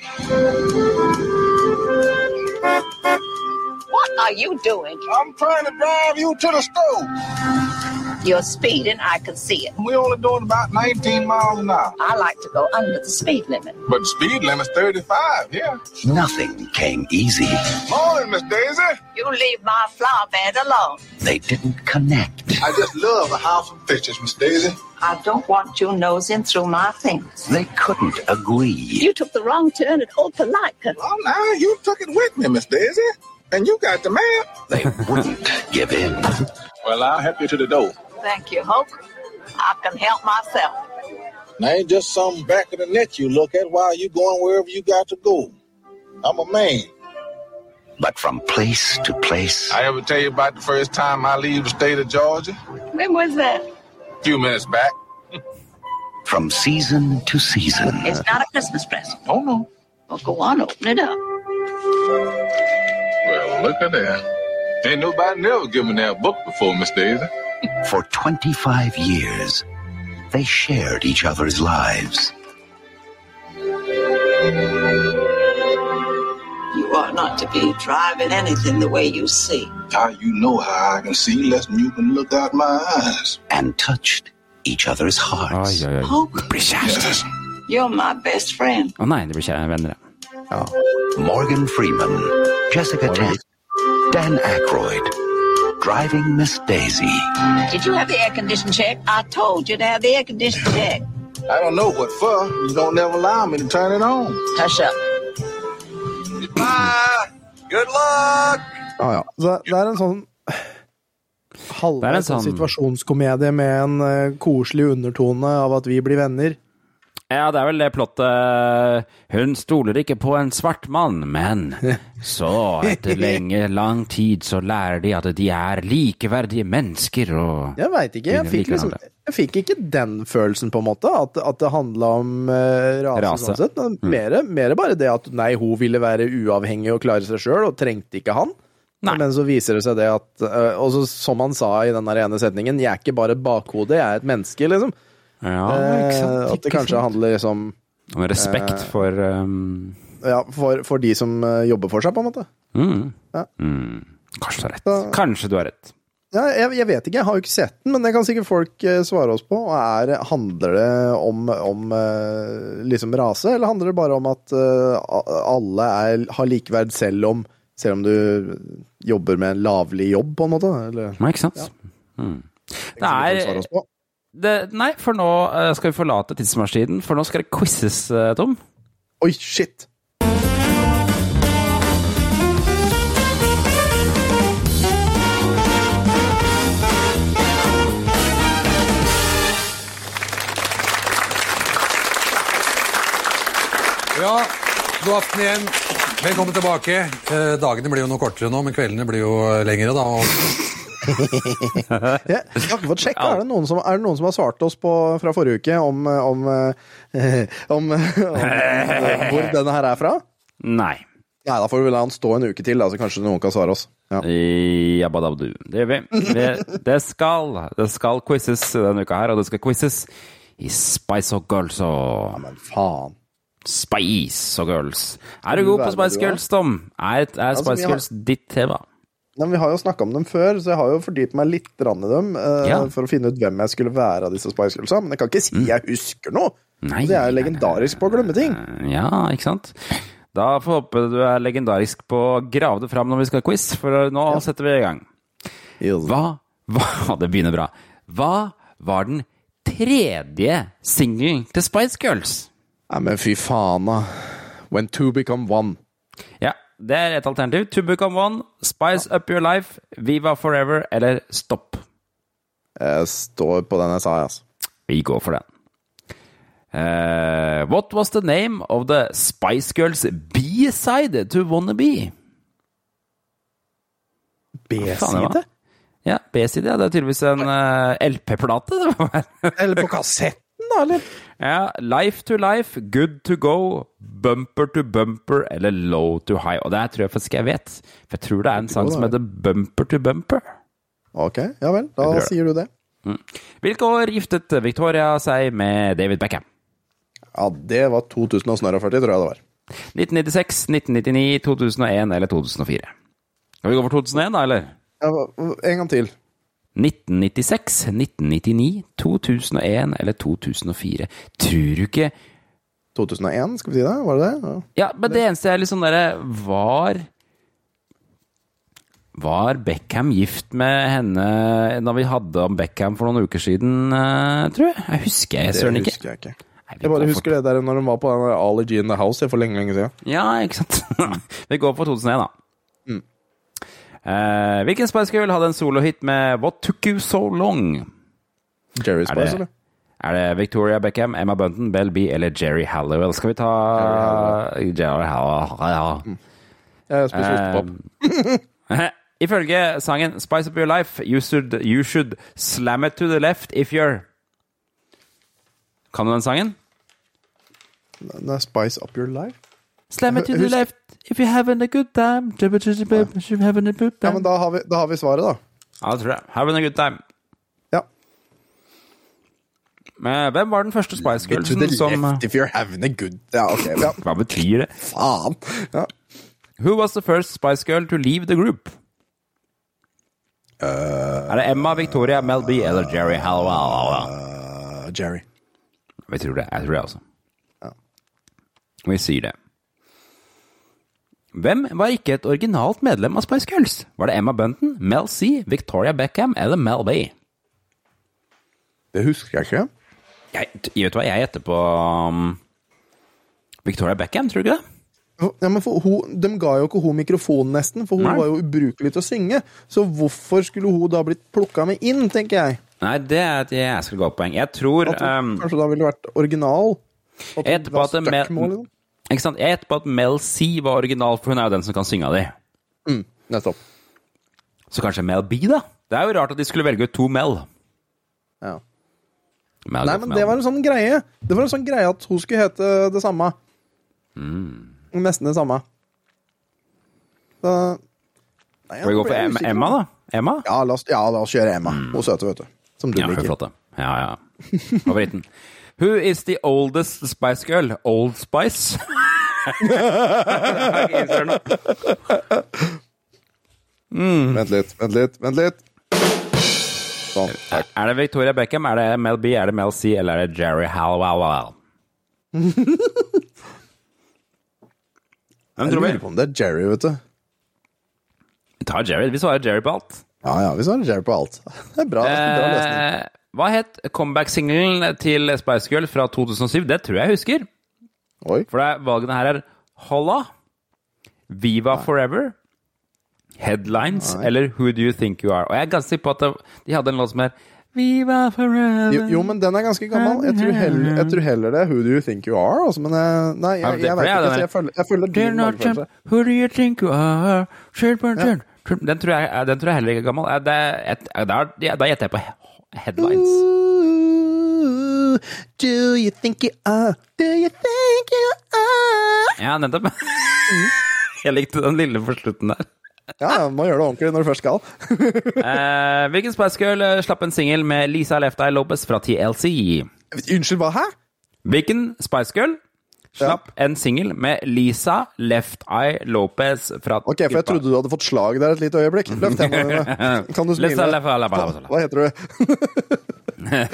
What are you doing? I'm trying to drive you to the store. You're speeding. I can see it. We're only doing about 19 miles an hour. I like to go under the speed limit. But the speed limit's 35 yeah. Nothing came easy. Morning, Miss Daisy. You leave my flower bed alone. They didn't connect. I just love the house and pictures, Miss Daisy. I don't want you nosing through my things. They couldn't agree. You took the wrong turn at Opelika. Well, now you took it with me, Miss Daisy. And you got the map. They wouldn't give in. Well, I'll help you to the door. Thank you, Hope. I can help myself. Now, ain't just some back of the net you look at while you going wherever you got to go. I'm a man. But from place to place, I ever tell you about the first time I leave the state of Georgia? When was that? A few minutes back. from season to season, It's not a Christmas present. Oh, no. Well, go on, open it up. Well, look at that. Ain't nobody never given me that book before, Miss Daisy. For 25 years, they shared each other's lives. You ought not to be driving anything the way you see. How you know how I can see less than you can look out my eyes? and touched each other's Oi, hearts. oi, oi. Hope, oh. Blir kjærester. you're my best friend. Oh, Å nei, det blir kjære venner, ja. Oh. Morgan Freeman, Jessica Tank, Dan Aykroyd, driving Miss Daisy. Did you have the air condition check? I told you to have the air condition check. I don't know what for. You don't never allow me to turn it on. Hush up. Goodbye. Good luck. Ja, ja. det, det er en sånn Det er halvveis sånn- situasjonskomedie med en uh, koselig undertone av at vi blir venner. Ja, det er vel det plottet Hun stoler ikke på en svart mann, men så, etter lenge, lang tid, så lærer de at de er likeverdige mennesker og Jeg veit ikke. Jeg fikk, liksom, jeg fikk ikke den følelsen, på en måte. At, at det handla om uh, rase. Rase. Sånn. Men Mere, mere bare det at nei, hun ville være uavhengig og klare seg sjøl, og trengte ikke han. Nei. Men så viser det seg det at eh, Og så som han sa i den ene setningen, jeg er ikke bare et bakhode, jeg er et menneske, liksom. Ja, sant. Eh, at det kanskje sant. handler liksom Om respekt for um, Ja, for, for de som eh, jobber for seg, på en måte. mm. Ja. Mm. Kanskje du har rett. Kanskje du har rett. Ja, jeg, jeg vet ikke, jeg har jo ikke sett den, men det kan sikkert folk eh, svare oss på. Er, handler det om, om eh, liksom rase, eller handler det bare om at eh, alle er, har likeverd selv om, selv om du jobber med en lavlig jobb, på en måte? Eller, Nei, ikke sant? Mm. det er oss på. Det, Nei, for nå eh, skal vi forlate tidsmaskinen, for nå skal det quizzes, eh, Tom. Oi, shit! Ja, god aften igjen. Velkommen tilbake. Eh, dagene blir jo noe kortere nå, men kveldene blir jo lengre, da. Og Jeg, jeg har ikke fått sjekka. Er, det noen som- er det noen som har svart oss på, fra forrige uke om, om, eh, om, om, hvor denne her er fra? Nei. Nei, da får vi la han stå en uke til, da, så kanskje noen kan svare oss. Ja. Jabbadabdu. Det gjør vi. Det, skal Det skal quizzes denne uka her, og det skal quizes i Spice og Girls og Men faen. Spice og Girls. Er du god på Spice. Girls, Tom? Er, er Spice Girls ditt tema? Men vi har jo snakka om dem før, så jeg har jo fordypet meg litt i dem uh, Ja. for å finne ut hvem jeg skulle være av disse Spice Girlsa. Men jeg kan ikke si jeg husker noe! Nei, det er jo legendarisk på å glemme ting. Ja, ikke sant? Da får jeg håpe du er legendarisk på å grave det fram når vi skal ha quiz, for nå setter vi i gang. Hva, hva Det begynner bra. Hva var den tredje singelen til Spice Girls? Nei, men fy faen, da. When two become one. Ja, det er et alternativ. To become one, Spice up your life, Viva forever eller Stopp. Jeg står på den jeg sa, altså. Vi går for den. Uh, what was the name of the Spice Girls B-side to Wannabe? B-side? Ja, B-side. Ja. Det er tydeligvis en uh, LP-plate. det. Eller på kassetten, da, eller? Ja, Life to life, good to go, bumper to bumper eller low to high. Og det her tror jeg faktisk jeg vet. For jeg tror det er en sang som heter Bumper to bumper. Ok, ja vel. Da sier du det. Hvilke år giftet Victoria seg med David Beckham? Ja, det var 2040, tror jeg det var. 1996, 1999, 2001 eller 2004? Skal vi gå for 2001, da, eller? Ja, en gang til. 1996, 1999, 2001 eller 2004? Tror du ikke 2001, skal vi si det? Var det det? Ja. Ja, men det eneste er liksom derre Var Var Beckham gift med henne da vi hadde om Beckham for noen uker siden, eh, tror jeg? Jeg husker jeg søren ikke. Det husker jeg ikke. Nei, Jeg bare husker for- det der når hun var på den Ali G in the House for lenge, lenge siden. Ja, ikke sant? vi går for 2001, da. Mm. Eh, hvilken Spice Girl hadde en solohit med What Took You So Long? Jerry Er Spice, eller? er det Victoria Beckham, Emma Bunton, Bell B eller Jerry Halliwell? Skal vi ta Jerry Halliwell? Jeg spiser ostepop. Eh, Ifølge sangen Spice Up Your Life, you should, you should slam it to the left if you're Kan du den sangen? Er Spice Up Your Life. Slam it to the left if you're having a good time. You're having a good Ja, men da har vi, da har vi svaret, da. Ja, det tror jeg. Having a good time. Ja. Men hvem var den første Spice To the Girlsen som left if you're having a good Ja, ok. Ja. Hva betyr det? Faen! Ja. Who was the first Spice Girl to leave the group? Uh, er det Emma, Victoria, Mel B eller Jerry Halliwell? uh, Jerry. Vi tror det. Jeg tror det også. Ja. Vi sier det. Hvem var ikke et originalt medlem av Spice Girls? Var det Emma Bunton, Mel C, Victoria Beckham eller Mel B? Det husker jeg ikke. Jeg, vet du hva, jeg gjetter på um, Victoria Beckham, tror du ikke det? Ja, men hun, De ga jo ikke hun mikrofonen, nesten, for hun Nei. var jo ubrukelig til å synge. Så hvorfor skulle hun da blitt plukka med inn, tenker jeg. Nei, det er et jæsklig godt poeng. Jeg tror At hun um, kanskje da ville vært original. At hun Jeg var stuck med, liksom. Ikke sant? Jeg gjetter på at Mel C var original, for hun er jo den som kan synge av de. Mm, nettopp. Så kanskje Mel B, da? Det er jo rart at de skulle velge ut to Mel. Ja. Mel Nei, men Mel. det var en sånn greie. Det var en sånn greie at hun skulle hete det samme. Mm. Nesten det samme. Så Nei, Skal vi gå for Emma. Emma, da? Emma? Ja, la oss, ja, la oss kjøre Emma. Hun søte, vet du. Som du Ja, er liker. flott. Ja, ja. Favoritten. Who is the oldest Spice Girl? Old Spice? Vent litt, vent litt, vent litt. Sånn. Takk. Er det Victoria Beckham, er det Mel B, er det Mel C, eller er det Jerry Hallowell? Hvem Jeg tror vi? lurer på om det er Jerry, vet du. Vi tar Jerry. Vi svarer Jerry på alt. Ja, ja, vi svarer Jerry på alt. Det er bra, det er bra løsning. Eh, hva het comeback-singelen til Spice Girl fra 2007? Det tror jeg jeg husker. Oi. For det valgene her er Holla, Viva Forever, Headlines eller Who Do You Think You Are. Og jeg er ganske sikker på at de hadde en låt som er Viva Forever Jo, jo, men den er ganske gammel. Jeg tror heller, jeg tror heller det er Who Do You Think You Are? Altså, men jeg, nei, Ja, jeg, jeg, vet ikke. jeg følger, jeg følger din magefølelse. Who do you think you are? Burn, turn. Den tror jeg, den tror jeg heller ikke er gammel. Eh, da, gjetter jeg på headlines. Ooh, do you think you are? Do you think you are? Ja, nettopp. Jeg likte den lille på slutten der. Ja, ja, må gjøre det ordentlig når du først skal. Eh, hvilken Spice Girl eh, slapp en singel med Lisa Left Eye Lopez fra TLC? Unnskyld, hva? Hæ? Hvilken Spice Girl slapp en singel med Lisa Left Eye Lopez fra Ok, for jeg trodde du hadde fått slag der et lite øyeblikk. Løft hendene dine. Kan du smile? Hva heter du?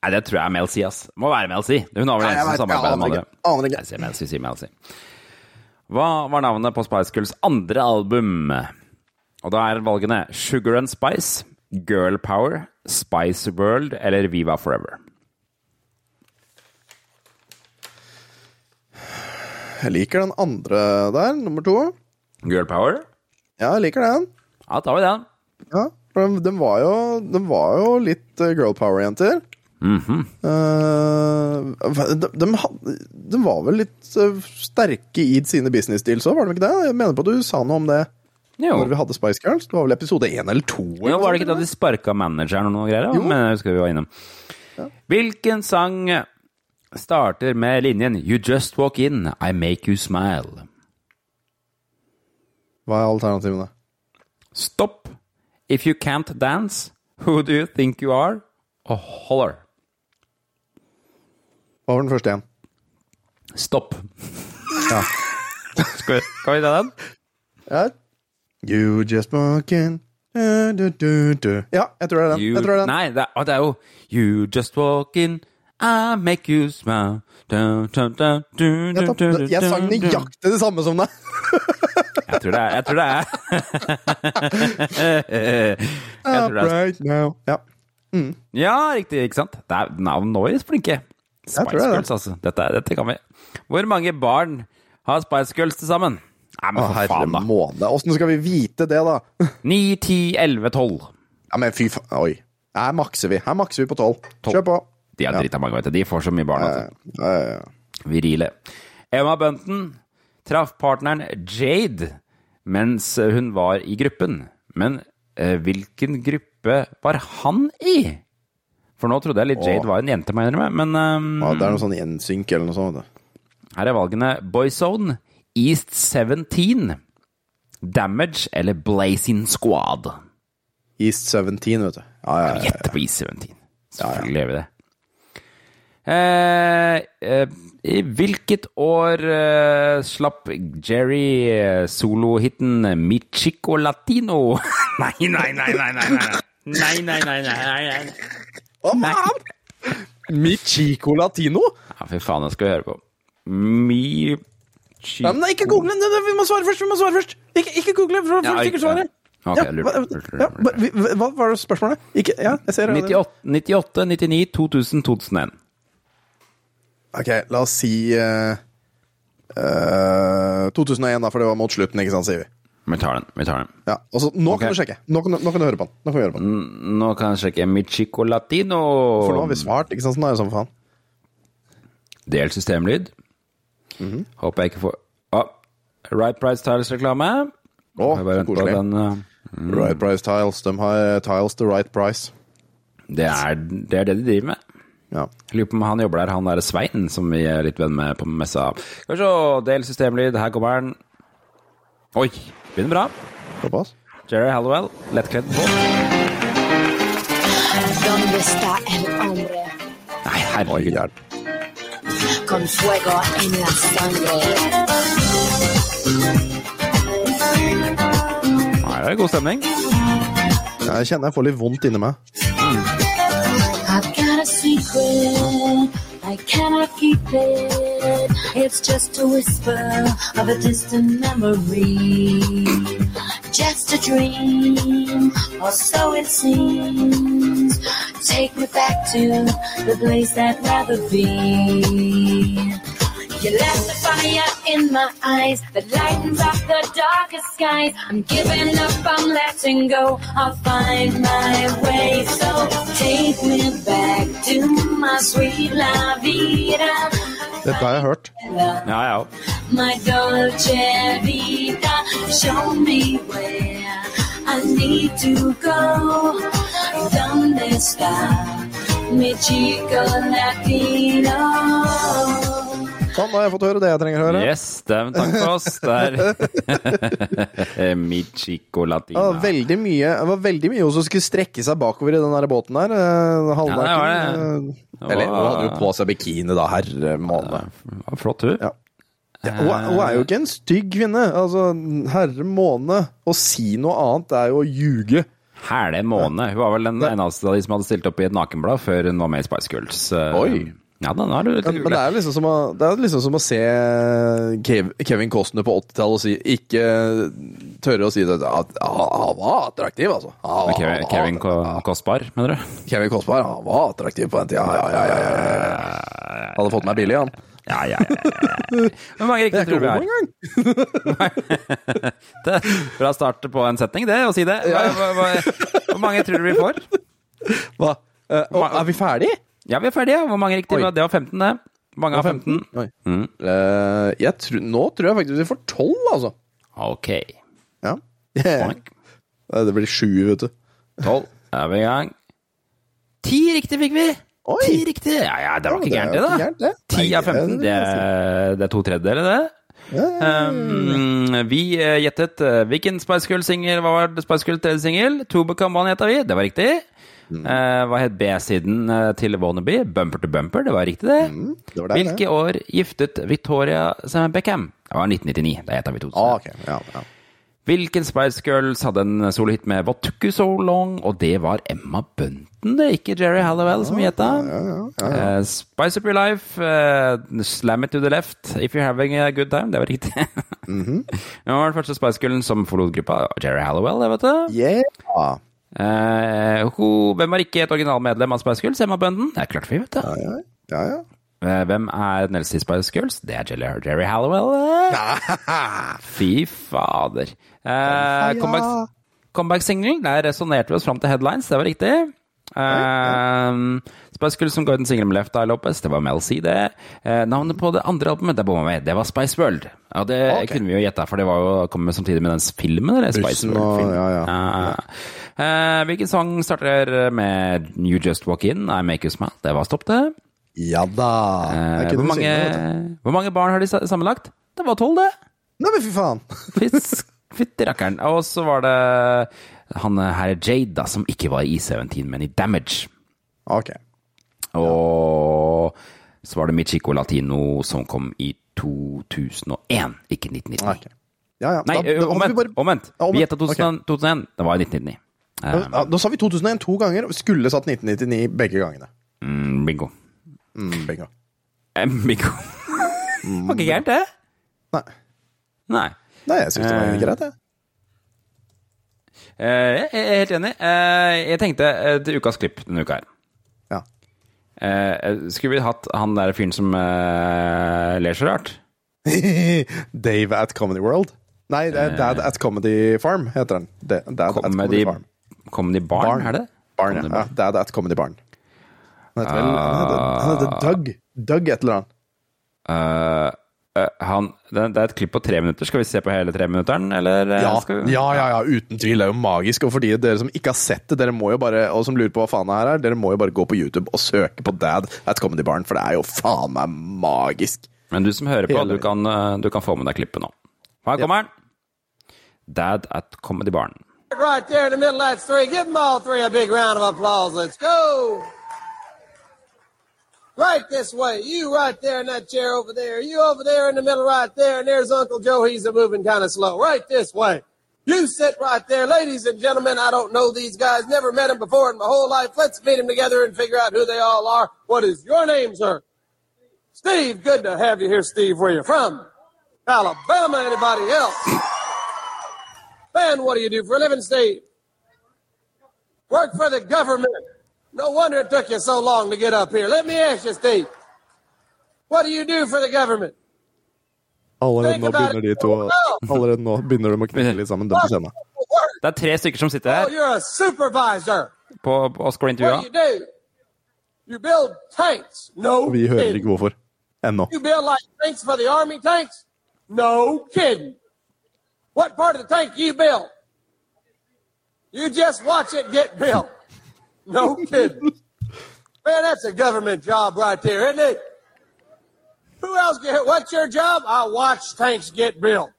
Nei, det tror jeg er Mel C, ass. Må være Mel C. Hun har vel en som samarbeider med det. andre. Aner ikke. Jeg sier Mel C, sier Mel C. Hva var navnet på Spice Girls andre album? Og da er valgene Sugar and Spice, Girl Power, Spice World eller Viva Forever. Jeg liker den andre der, nummer to. Girl Power? Ja, jeg liker den. Ja, tar vi den. Ja, for den, den, var, var jo litt eh, girl power-jenter. Mhm. uh, de, de, de var vel litt eh, sterke i sine business deals òg, var de ikke det? Jeg mener på at du sa noe om det Jo. når vi hadde Spice Girls. Det var vel episode én eller to? eller Jo, var det ikke da de sparka manageren og noe greier? Jo. Men husker vi var innom. Hvilken sang starter med linjen You just walk in, I make you smile? Hva er alternativene? Stopp. If you can't dance, who do you think you are? Og holler. Hva var den første igjen? Stopp. Ja. Skal vi, skal vi ta den? ja. You just walk in du, du, du. Ja, jeg tror det er den. You, jeg tror det er den. Nei, det er, det er jo You just walk in, I make you smile. Dun, dun, dun, Jeg, sang nøyaktig det samme som deg. Jeg tror det er Jeg tror det er tror det er Right now. Ja. Ja, riktig, ikke sant? Det er Now nå flinke. Jeg Spice det. Girls, altså. Dette, dette kan vi. Hvor mange barn har Spice Girls til sammen? Nei, men for faen, da. måne. Åssen skal vi vite det, da? 9, 10, 11, 12. Ja, men fy faen. Oi. Her makser vi. Her makser vi på tolv. Tolv. Kjør på. De er drita mange, vet du. De får så mye barn. Altså. Ja, ja, ja. Virile. Emma Bunton traff partneren Jade mens hun var i gruppen. Men eh, hvilken gruppe var han i? For nå trodde jeg litt Jade var en jente, mener jeg, men um, Ja, det er noe sånn gjensynk eller noe sånt. her er valgene Boyzone, East 17, Damage eller Blazing Squad. East 17, vet du. Ja, ja, ja. Gjett på East 17. Selvfølgelig gjør vi det. Eh, eh, I hvilket år eh, slapp Jerry solohiten 'Mi Michico Latino? nei, nei, nei, nei, nei, nei. Nei, nei, nei, nei, nei, faen? Michico Latino? Ja, fy faen, det skal vi høre på. Mi... chico men nei, ikke google den! Vi må svare først! Vi må svare først! Ikke, ikke google, for Ja, folk ikke- sikkert svare. Ok, Ja, hva, lurer- lurer- ja, hva, var spørsmålet? Ikke, ja, jeg ser det. 98, 98, 99, 2000, 2001. Ok, la oss si uh, uh, 2001, da, for det var mot slutten, ikke sant, sier vi. Vi tar den. vi tar den. Ja, og så, nå okay. kan du sjekke. Nå kan, nå kan du høre på den. Nå kan vi høre på den. Nå kan jeg sjekke Michico Latino. For nå har vi svart, ikke sant? Sånn er det sånn faen. Del systemlyd. Mhm. Håper jeg ikke får Å, Right Price Tiles-reklame. Å, bare så koselig. den, mm. Right Price Tiles. De har tiles the right price. det, er, det er det de driver med. Ja. Lurer på om han jobber der, han der Svein, som vi er litt venn med på messa. Skal vi se, del systemlyd. Her kommer han. Oi, begynner bra. Såpass. Jerry Hallowell, lettkledd på. ¿Dónde está el hombre Nei, herregud. con fuego en la sangre? Her er det god stemning. Jeg kjenner jeg får litt vondt inni meg. A secret, I cannot keep it. It's just a whisper of a distant memory. Just a dream, or so it seems. Take me back to the place I'd rather be. You left the fire in my eyes that lightens up the darkest skies. I'm giving up, I'm letting go. I'll find my way. So take me back to my sweet La Vida. Dette har jeg hørt. Ja, ja. My dolce vita. Show me where I need to go. ¿Dónde está mi chico latino? Sånn, da har jeg fått høre det jeg trenger å høre. Yes, dæven takk for oss. Der. Michico Latina. Ja, veldig mye Det var veldig mye hun som skulle strekke seg bakover i den der båten der. eh, Ja, det var det. Eller hun hadde jo på seg bikini, da. Herre måne. Ja, Flott, hun. Ja. Ja, hun, hun er jo ikke en stygg kvinne. Altså, herre måne. Å si noe annet er jo å ljuge. Hæle måne. Hun var vel den eneste av de som hadde stilt opp i et nakenblad før hun var med i Spice Girls. Eh, Oi. Ja, da, nå er du litt Men, men det er liksom som å, det er liksom som å se Kevin Costner på 80-tallet og si, ikke tørre å si det. at Han var attraktiv, altså. Han Kevin, Kevin Kostbar, mener du? Kevin Kostbar, han var attraktiv på den tida. Ja, ja, ja, ja. Hadde fått meg billig, han. Ja, ja, ja. Hvor mange riktige tror du vi har? Det er Bra start på en setning, det, å si det. Hvor mange tror du vi får? Hva? Eh, er vi ferdige? Ja, vi er ferdige. Hvor mange riktige? Oi. Det var 15, det. Mange av 15. Oi. Mm. Uh, jeg tror, nå tror jeg faktisk vi får 12, altså. Ok. Ja. Yeah. Det blir sju, vet du. 12. Da er vi i gang. Ti riktig fikk vi! Oi. Ti riktig! Ja, ja, det var Ja, ikke gærent, det, da. Ti 10 av 15. Det er, det er to tredjedeler, det. Um, vi eh, gjettet eh, hvilken Spice Girl-singel var det Spice Girl tredje singel? To Become One gjetta vi, det var riktig. Mm. Eh, hva het B-siden eh, til Wannabe? Bumper to Bumper, det var riktig, det. Mm, det var det, Hvilke år giftet Victoria med Beckham? Det var 1999. Da gjetta vi 2000. Ah, okay. ja, ja. Hvilken Spice Girls hadde en solohit med What Took You So Long? Og det var Emma Bunton, det, ikke Jerry Hallowell som gjetta. Eh, Spice Up Your Life, uh, Slam It To The Left, If You're Having A Good Time. Det var riktig. mm -hmm. Det var den første Spice Girlen som forlot gruppa? Jerry Hallowell, det vet du. Yeah. Eh, hvem var ikke et originalmedlem av Spice Girls? Emma Bunden? Det er klart vi vet det. Ja, ja, ja. Eh, Hvem er den eldste i Spice Girls? Det er Jerry, Jerry Hallowell. eh. Fy fader. Eh, comeback- Comeback-singelen, der resonnerte vi oss fram til headlines, det var riktig. Uh, Spice Girls som ga ut en singel med Left Eye Lopez, det var Mel C, det. Eh, navnet på det andre albumet det med, det var Spice World. Ja, det okay. kunne vi jo gjette, for det var jo kom samtidig med den filmen, eller? Spice Bussen World-film. ja, ja. Eh, hvilken sang starter med You Just Walk In, I Make You Smile? Det var stopp, det. Ja da. Eh, hvor, mange, synge, hvor mange barn har de sammenlagt? Det var tolv, det. Nei, men fy faen. Fytti rakkeren. Og så var det han her er Jade, da, som ikke var i E17, men i Damage. Ok. Og så var det Michico Latino som kom i 2001, ikke 1999. Okay. Ja, ja. Nei, da, omvendt. vi bare- omvendt. Ja, Vi gjetta 2000 2001. Det var i 1999. Um, Ja, da sa vi 2001 to ganger, og skulle satt 1999 begge gangene. mm, bingo. Mm, bingo. Eh, bingo. var ikke gærent, det? Nei. Nei. Nei, jeg syns det var Eh, greit, jeg. Eh, jeg er helt enig. Eh, jeg tenkte eh, til ukas klipp denne uka her. Ja. Skulle vi hatt han der fyren som ler så rart? Dave at Comedy World? Nei, det er Dad at Comedy Farm, heter den. Dad comedy, at Comedy Farm. comedy Barn, Barn. er det? Barn, ja. Ja. Dad at Comedy Barn. Han heter vel han heter, han heter Doug. Doug et eller annet. Uh, han, det, det er et klipp på tre minutter. Skal vi se på hele treminutteren, eller? eh, Ja, skal vi? ja, ja, ja, uten tvil. Det er jo magisk. Og for de dere som ikke har sett det, dere må jo bare, og som lurer på hva faen det her er, dere må jo bare gå på YouTube og søke på Dad at Comedy Barn, for det er jo faen meg magisk. Men du som hører på, du kan, eh, du kan få med deg klippet nå. Her kommer den. Dad at Comedy Barn. Right there in the middle, of that three. Give them all three a big round of applause. Let's go. Right this way. You right there in that chair over there. You over there in the middle right there. And there's Uncle Joe. He's a moving kind of slow. Right this way. You sit right there. Ladies and gentlemen, I don't know these guys. Never met them before in my whole life. Let's meet them together and figure out who they all are. What is your name, sir? Steve. Good to have you here, Steve. Where you from? Alabama. Anybody else? Ben, what do you do for a living, Steve? Work for the government. No wonder it took you so long to get up here. Let me ask you, Steve. What do you do for the government? Allerede Think nå about begynner de it. to Allerede nå begynner de å knytte litt sammen, dem på scenen. Det er tre stykker som sitter Oh, her you're a supervisor. på, på oss går What intervjua. do you do? You build tanks. No Og vi hører kidding. ikke hvorfor. Ennå. You build like tanks for the army tanks? No kidding. What part of the tank you build? You just watch it get built. No kidding. Man, that's a government job right there, isn't it? Who else get what's your job? I watch tanks get built.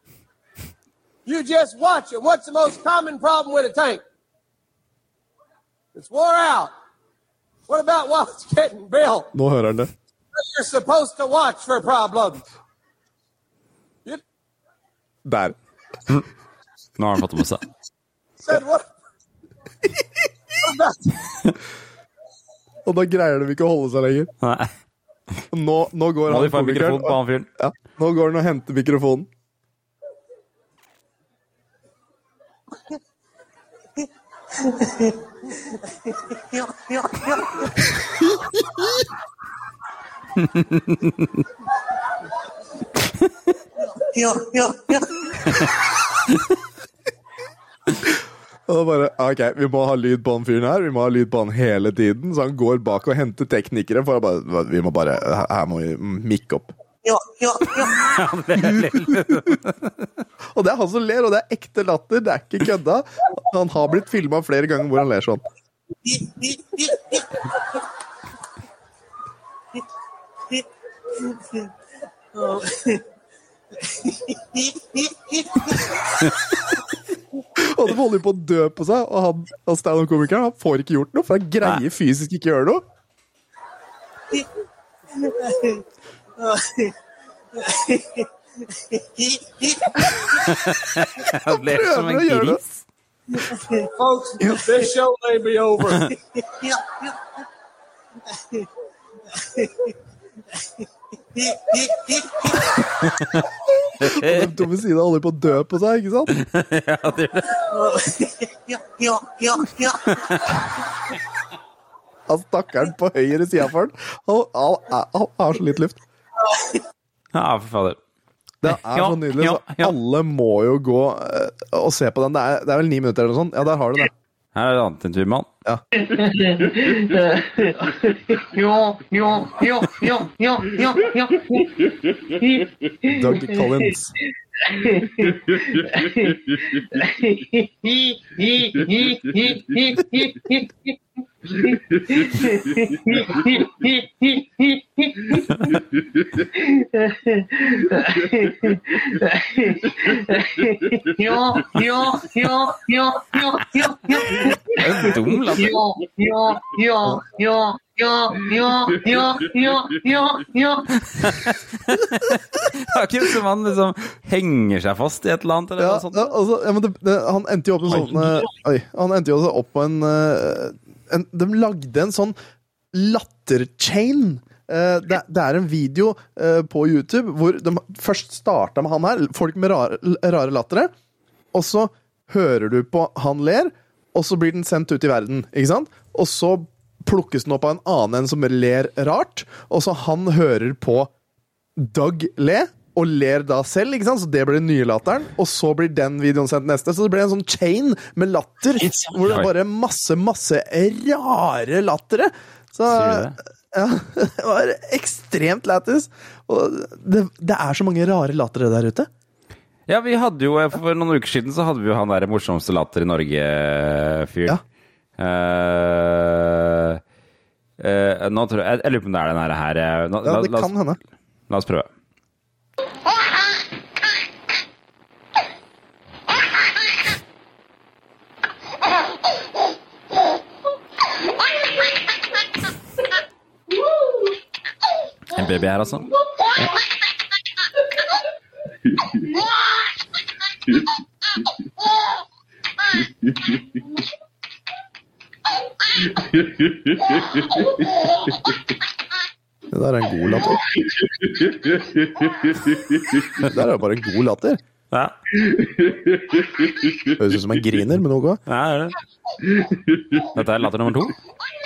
You just watch it. What's the most common problem with a tank? It's wore out. What about while it's getting built? Nå hører han det. You're supposed to watch for problems. Der. Nå har han fått det med seg. Said what? Og da greier de ikke å holde seg lenger. Nei. Nå, nå går han komikeren og, ja, Nå går han og henter mikrofonen. Ja, ja, ja. Og da bare, ok, Vi må ha lyd på han fyren her, vi må ha lyd på han hele tiden. Så han går bak og henter teknikere. for å bare, vi må bare, Her må vi mikke opp. og det er han som ler, og det er ekte latter. Det er ikke kødda. Han har blitt filma flere ganger hvor han ler sånn. Og de holder på å dø på seg, og han, han standup-komikeren han får ikke gjort noe, for han greier fysisk ikke gjøre noe. Han ler som en Prøver å gjøre det. gris. Folks, this show may be over. Og dumme siden holder på å dø på seg, ikke sant? ja, det gjør det. Han stakkaren på høyre sida for den, han har så litt luft. Ja, for fader. Det er så nydelig. Så alle må jo gå eh, og se på den. Det er, det er vel ni minutter eller noe sånt? Ja, der har du det. Her er det annet enn turmann. Ja. Doug Collins. Ja, ja, ja, ja, ja, Dum latter. Ja, ja, ja, ja. Ja, ja, ja, ja, ja, ja. Akkurat som han liksom henger seg fast i et eller annet. Eller ja, noe sånt. Ja, altså, ja, det, det, han endte jo opp med sånne Oi. Han endte jo også opp på en uh, en De lagde en sånn latterchain. Uh, det, det er en video uh, på YouTube hvor de først starta med han her, folk med rare, rare lattere. Og så hører du på han ler, og så blir den sendt ut i verden. ikke sant? Og så plukkes den opp av en annen en som ler rart, og så han hører på Doug le, og ler da selv, ikke sant? så det blir den nye latteren. Og så blir den videoen sendt neste. Så det blir en sånn chain med latter, hvor det er bare masse, masse rare lattere. Så ja, det var ekstremt lættis. Og det, det er så mange rare lattere der ute. Ja, vi hadde jo For noen uker siden så hadde vi jo han der morsomste latter i Norge-fyren. Ja. Uh, uh, nå tror jeg Jeg lurer på om det er den her. eh, nå- Ja, det la la, kan hende. La oss prøve. En baby her, altså. Det der er en god latter. Det der er bare en god latter. Ja. Høres ut som en griner, men ok. Ja, det er det. Dette er latter nummer to.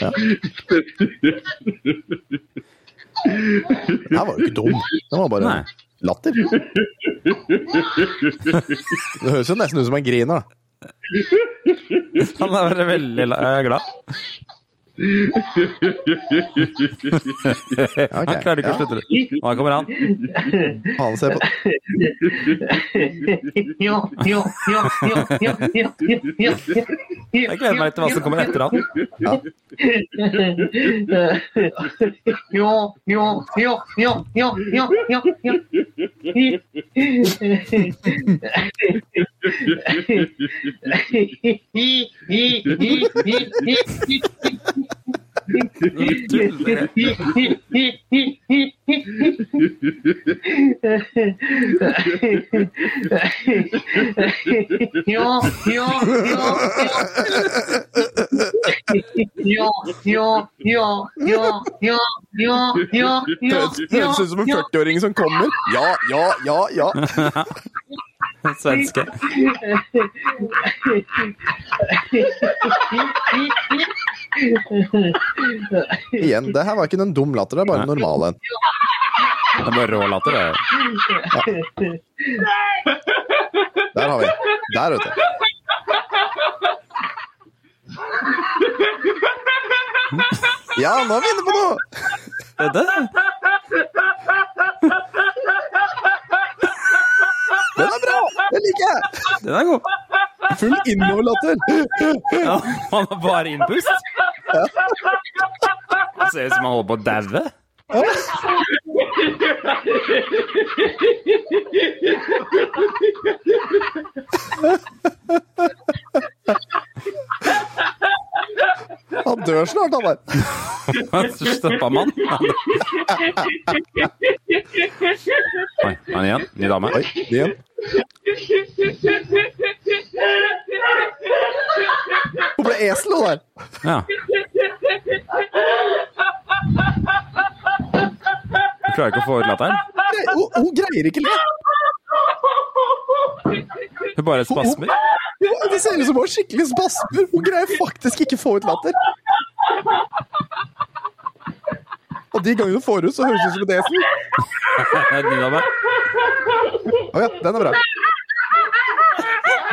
Ja. Den her var jo ikke dum. Den var bare Nei. latter. Det høres jo nesten ut som en griner, da. Han er veldig la- eh, glad. Han klarer ikke å slutte. Nå kommer han. Han ser på Jeg gleder meg litt til hva som kommer etter han. Ja. Ja, ja, ja, ja, høres ut som en 40-åring som kommer. Ja, ja, ja, ja. Svenske. Igjen, det her var ikke en dum latter, det er bare en normal en. Det er bare rå latter, det. Der har vi. Der, vet du. Ja, nå er vi inne på noe! Det er det. Den er bra! Den liker jeg! Den er god. Full innoverlatter. Ja, han har bare innpust. Det ser ut som han holder på å daue. Han dør snart, han der. Stoppa man? Oi, han igjen? Ny dame? Oi, igjen. Hun ble esel, hun der. Ja. Hun klarer ikke å få ut latteren? Nei, Hun, hun greier ikke le. Hun bare spasmer? Det ser ut som hun har skikkelig spasmer. Hun greier faktisk ikke få ut latter. Og de gangene hun får ut, så høres det ut som et esel. Å ja, den er bra.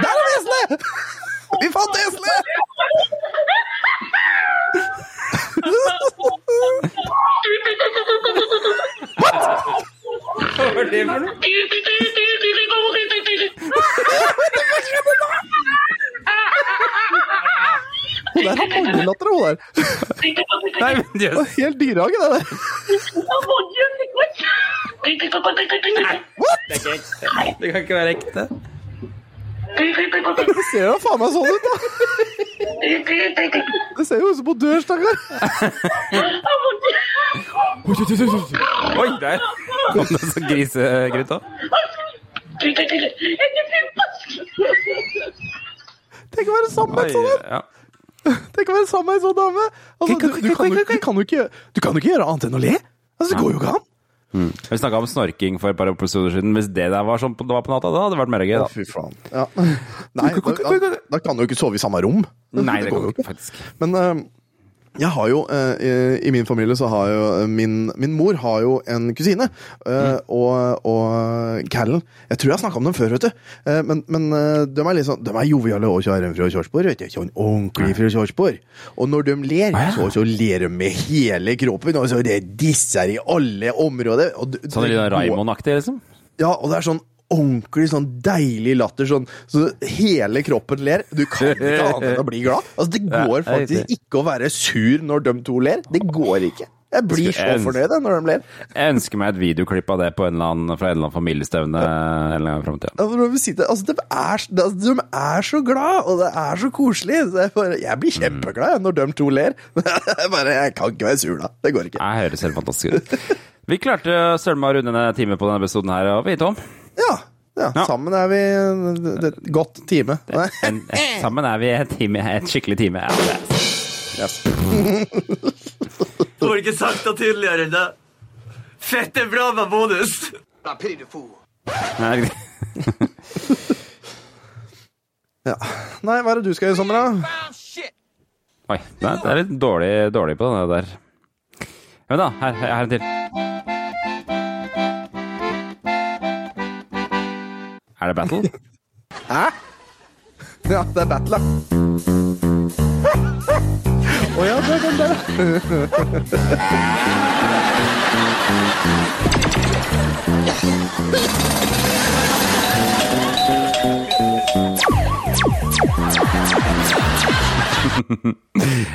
Der er det eselet! Vi fant eselet! Hva var det for noe? Hun der har mange latter, hun der. Men var Helt dyrehage, det der. Det kan ikke- Det kan ikke være ekte. Det ser da faen meg sånn ut, da. Det ser jo ut som hun dør, stakkar. Oi, der kom det så grisegryt òg. Tenk å være sammen med en sånn en. Tenk å være sammen med en sånn dame. Kan, jo- du, ikke, du kan jo ikke gjøre annet enn å le. Altså, det går jo ikke an. Mm. Vi snakka om snorking for et par episoder siden. Hvis det der var sånn på, det var på natta, da hadde det vært mer gøy. Da. fy faen. Ja. Nei, da, da kan du jo ikke sove i samme rom. Nei, det det går jo ikke, faktisk. Men eh, jeg har jo, eh, i- min familie så har jo eh, min, min mor har jo en kusine. eh, og, og Callen Jeg tror jeg har snakka om dem før, vet du. Eh, men men eh, de er liksom, de er joviale og kjære fra Kjørsborg. vet du. Sånn ordentlig fra Kjørsborg. Og når de ler, så, så ler de med hele kroppen. Og så det disser i alle områder. Og, Sånn litt Raymond-aktig, liksom? ja, og det er sånn ordentlig sånn deilig latter, sånn så hele kroppen ler. Du kan ikke annet enn å bli glad. Altså, det går faktisk ikke å være sur når de to ler. Det går ikke. Jeg blir så fornøyd da når de ler. Jeg ønsker meg et videoklipp av det på en eller annen, fra en eller annen familiestevne en eller annen fremtid. Altså, altså, de, er, de er så glad, og det er så koselig. Så jeg, bare, jeg blir kjempeglad når de to ler. Jeg, bare, jeg kan ikke være sur da. Det går ikke. Jeg høres helt fantastisk ut. Vi klarte søren meg å runde en time på denne episoden her, og vi, Tom. Ja, ja, sammen er vi et godt time. Nei. En, sammen er vi et, time, et skikkelig time. Ja, det Yes. Du har ikke sagt det tydeligere enn det. Fette bra med bonus! Ja. Nei, hva er det du skal gjøre i sommer, da? Oi, nei, det er litt dårlig, dårlig på det der. Men da, her, her er en til. Er det battle? Hæ? Ja, det er battle. Å ja, det er den der.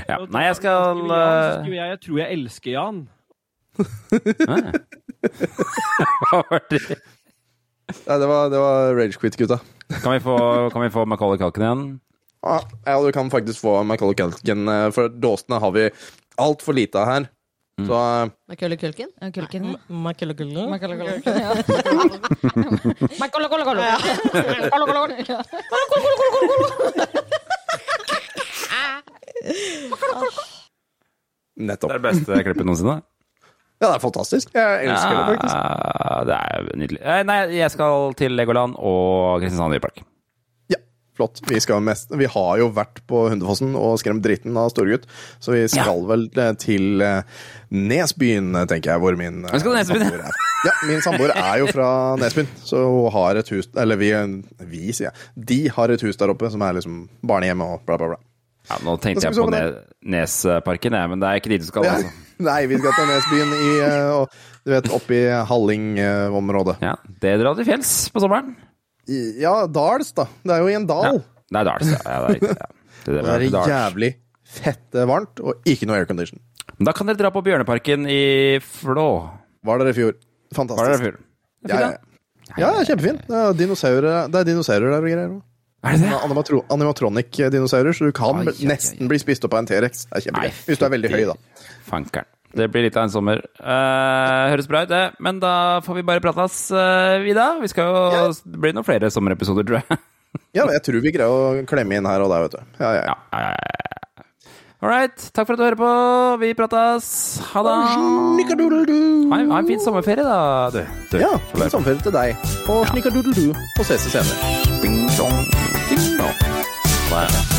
ja. Nei, jeg skal uh... Jeg tror jeg elsker Jan. Hva var det? Nei, det var, det var Ragequit-gutta. Kan vi få, kan vi få Macaulay Culkin igjen? Ja, ja, du kan faktisk få Macaulay Culkin, eh, for dåsene har vi altfor lite av her. Så eh, Macaulay Culkin? Kulken. Macaulay Culkin? Macaulay Culkin, ja. Macaulay Culkin. Macaulay Culkin. nettopp. Det er det beste klippet noensinne. Ja, det er fantastisk. Jeg elsker det, faktisk. Ja, det er nydelig. Eh, Nei, jeg skal til Legoland og Kristiansand dyrepark. Flott. Vi, skal mest, vi har jo vært på Hundefossen og skremt dritten av storgutt, så vi skal vel eh, til eh, Nesbyen, tenker jeg, hvor min skal til Nesbyen, ja. samboer er. Ja, min samboer er jo fra Nesbyen, så hun har et hus Eller vi, vi sier jeg. De har et hus der oppe som er liksom barnehjem og bla, bla, bla. Ja, nå tenkte jeg på Nesparken, jeg, men det er ikke dit du skal. Ja. Altså. Nei, vi skal til Nesbyen i eh, Du vet, oppi Halling-området. Ja, det drar til fjells på sommeren. Ja, Dals, da. Det er jo i en dal. Det er Dals, ja. ja, det er ja. Det Det er er Dals. jævlig fette varmt, og ikke noe aircondition. Da kan dere dra på Bjørneparken i Flå. Var dere i fjor. Fantastisk. Var dere i fjor? Det er Ja, fint, ja. ja, ja, kjempefint. Det er dinosaurer, det er dinosaurer der og greier. Er det det? Animatro animatronic-dinosaurer, så du kan Ai, ai, nesten bli spist opp av en T-rex. Det er. Hvis du er veldig høy, da. Fankeren. Det blir litt av en sommer. Eh, høres bra ut, det. Men da får vi bare prates, uh, Vida. Vi skal jo Det blir noen flere sommerepisoder, tror jeg. Ja, jeg tror vi greier å klemme inn her og der, vet du. Ja, ja. ja. All right. Takk for at du hører på. Vi prates. Ha det. Ha ha en fin sommerferie, da, du. du Ja, fin sommerferie til deg. Og snikkadudeldu. Og ses i senere. Ding dong, ding dong. Ha det.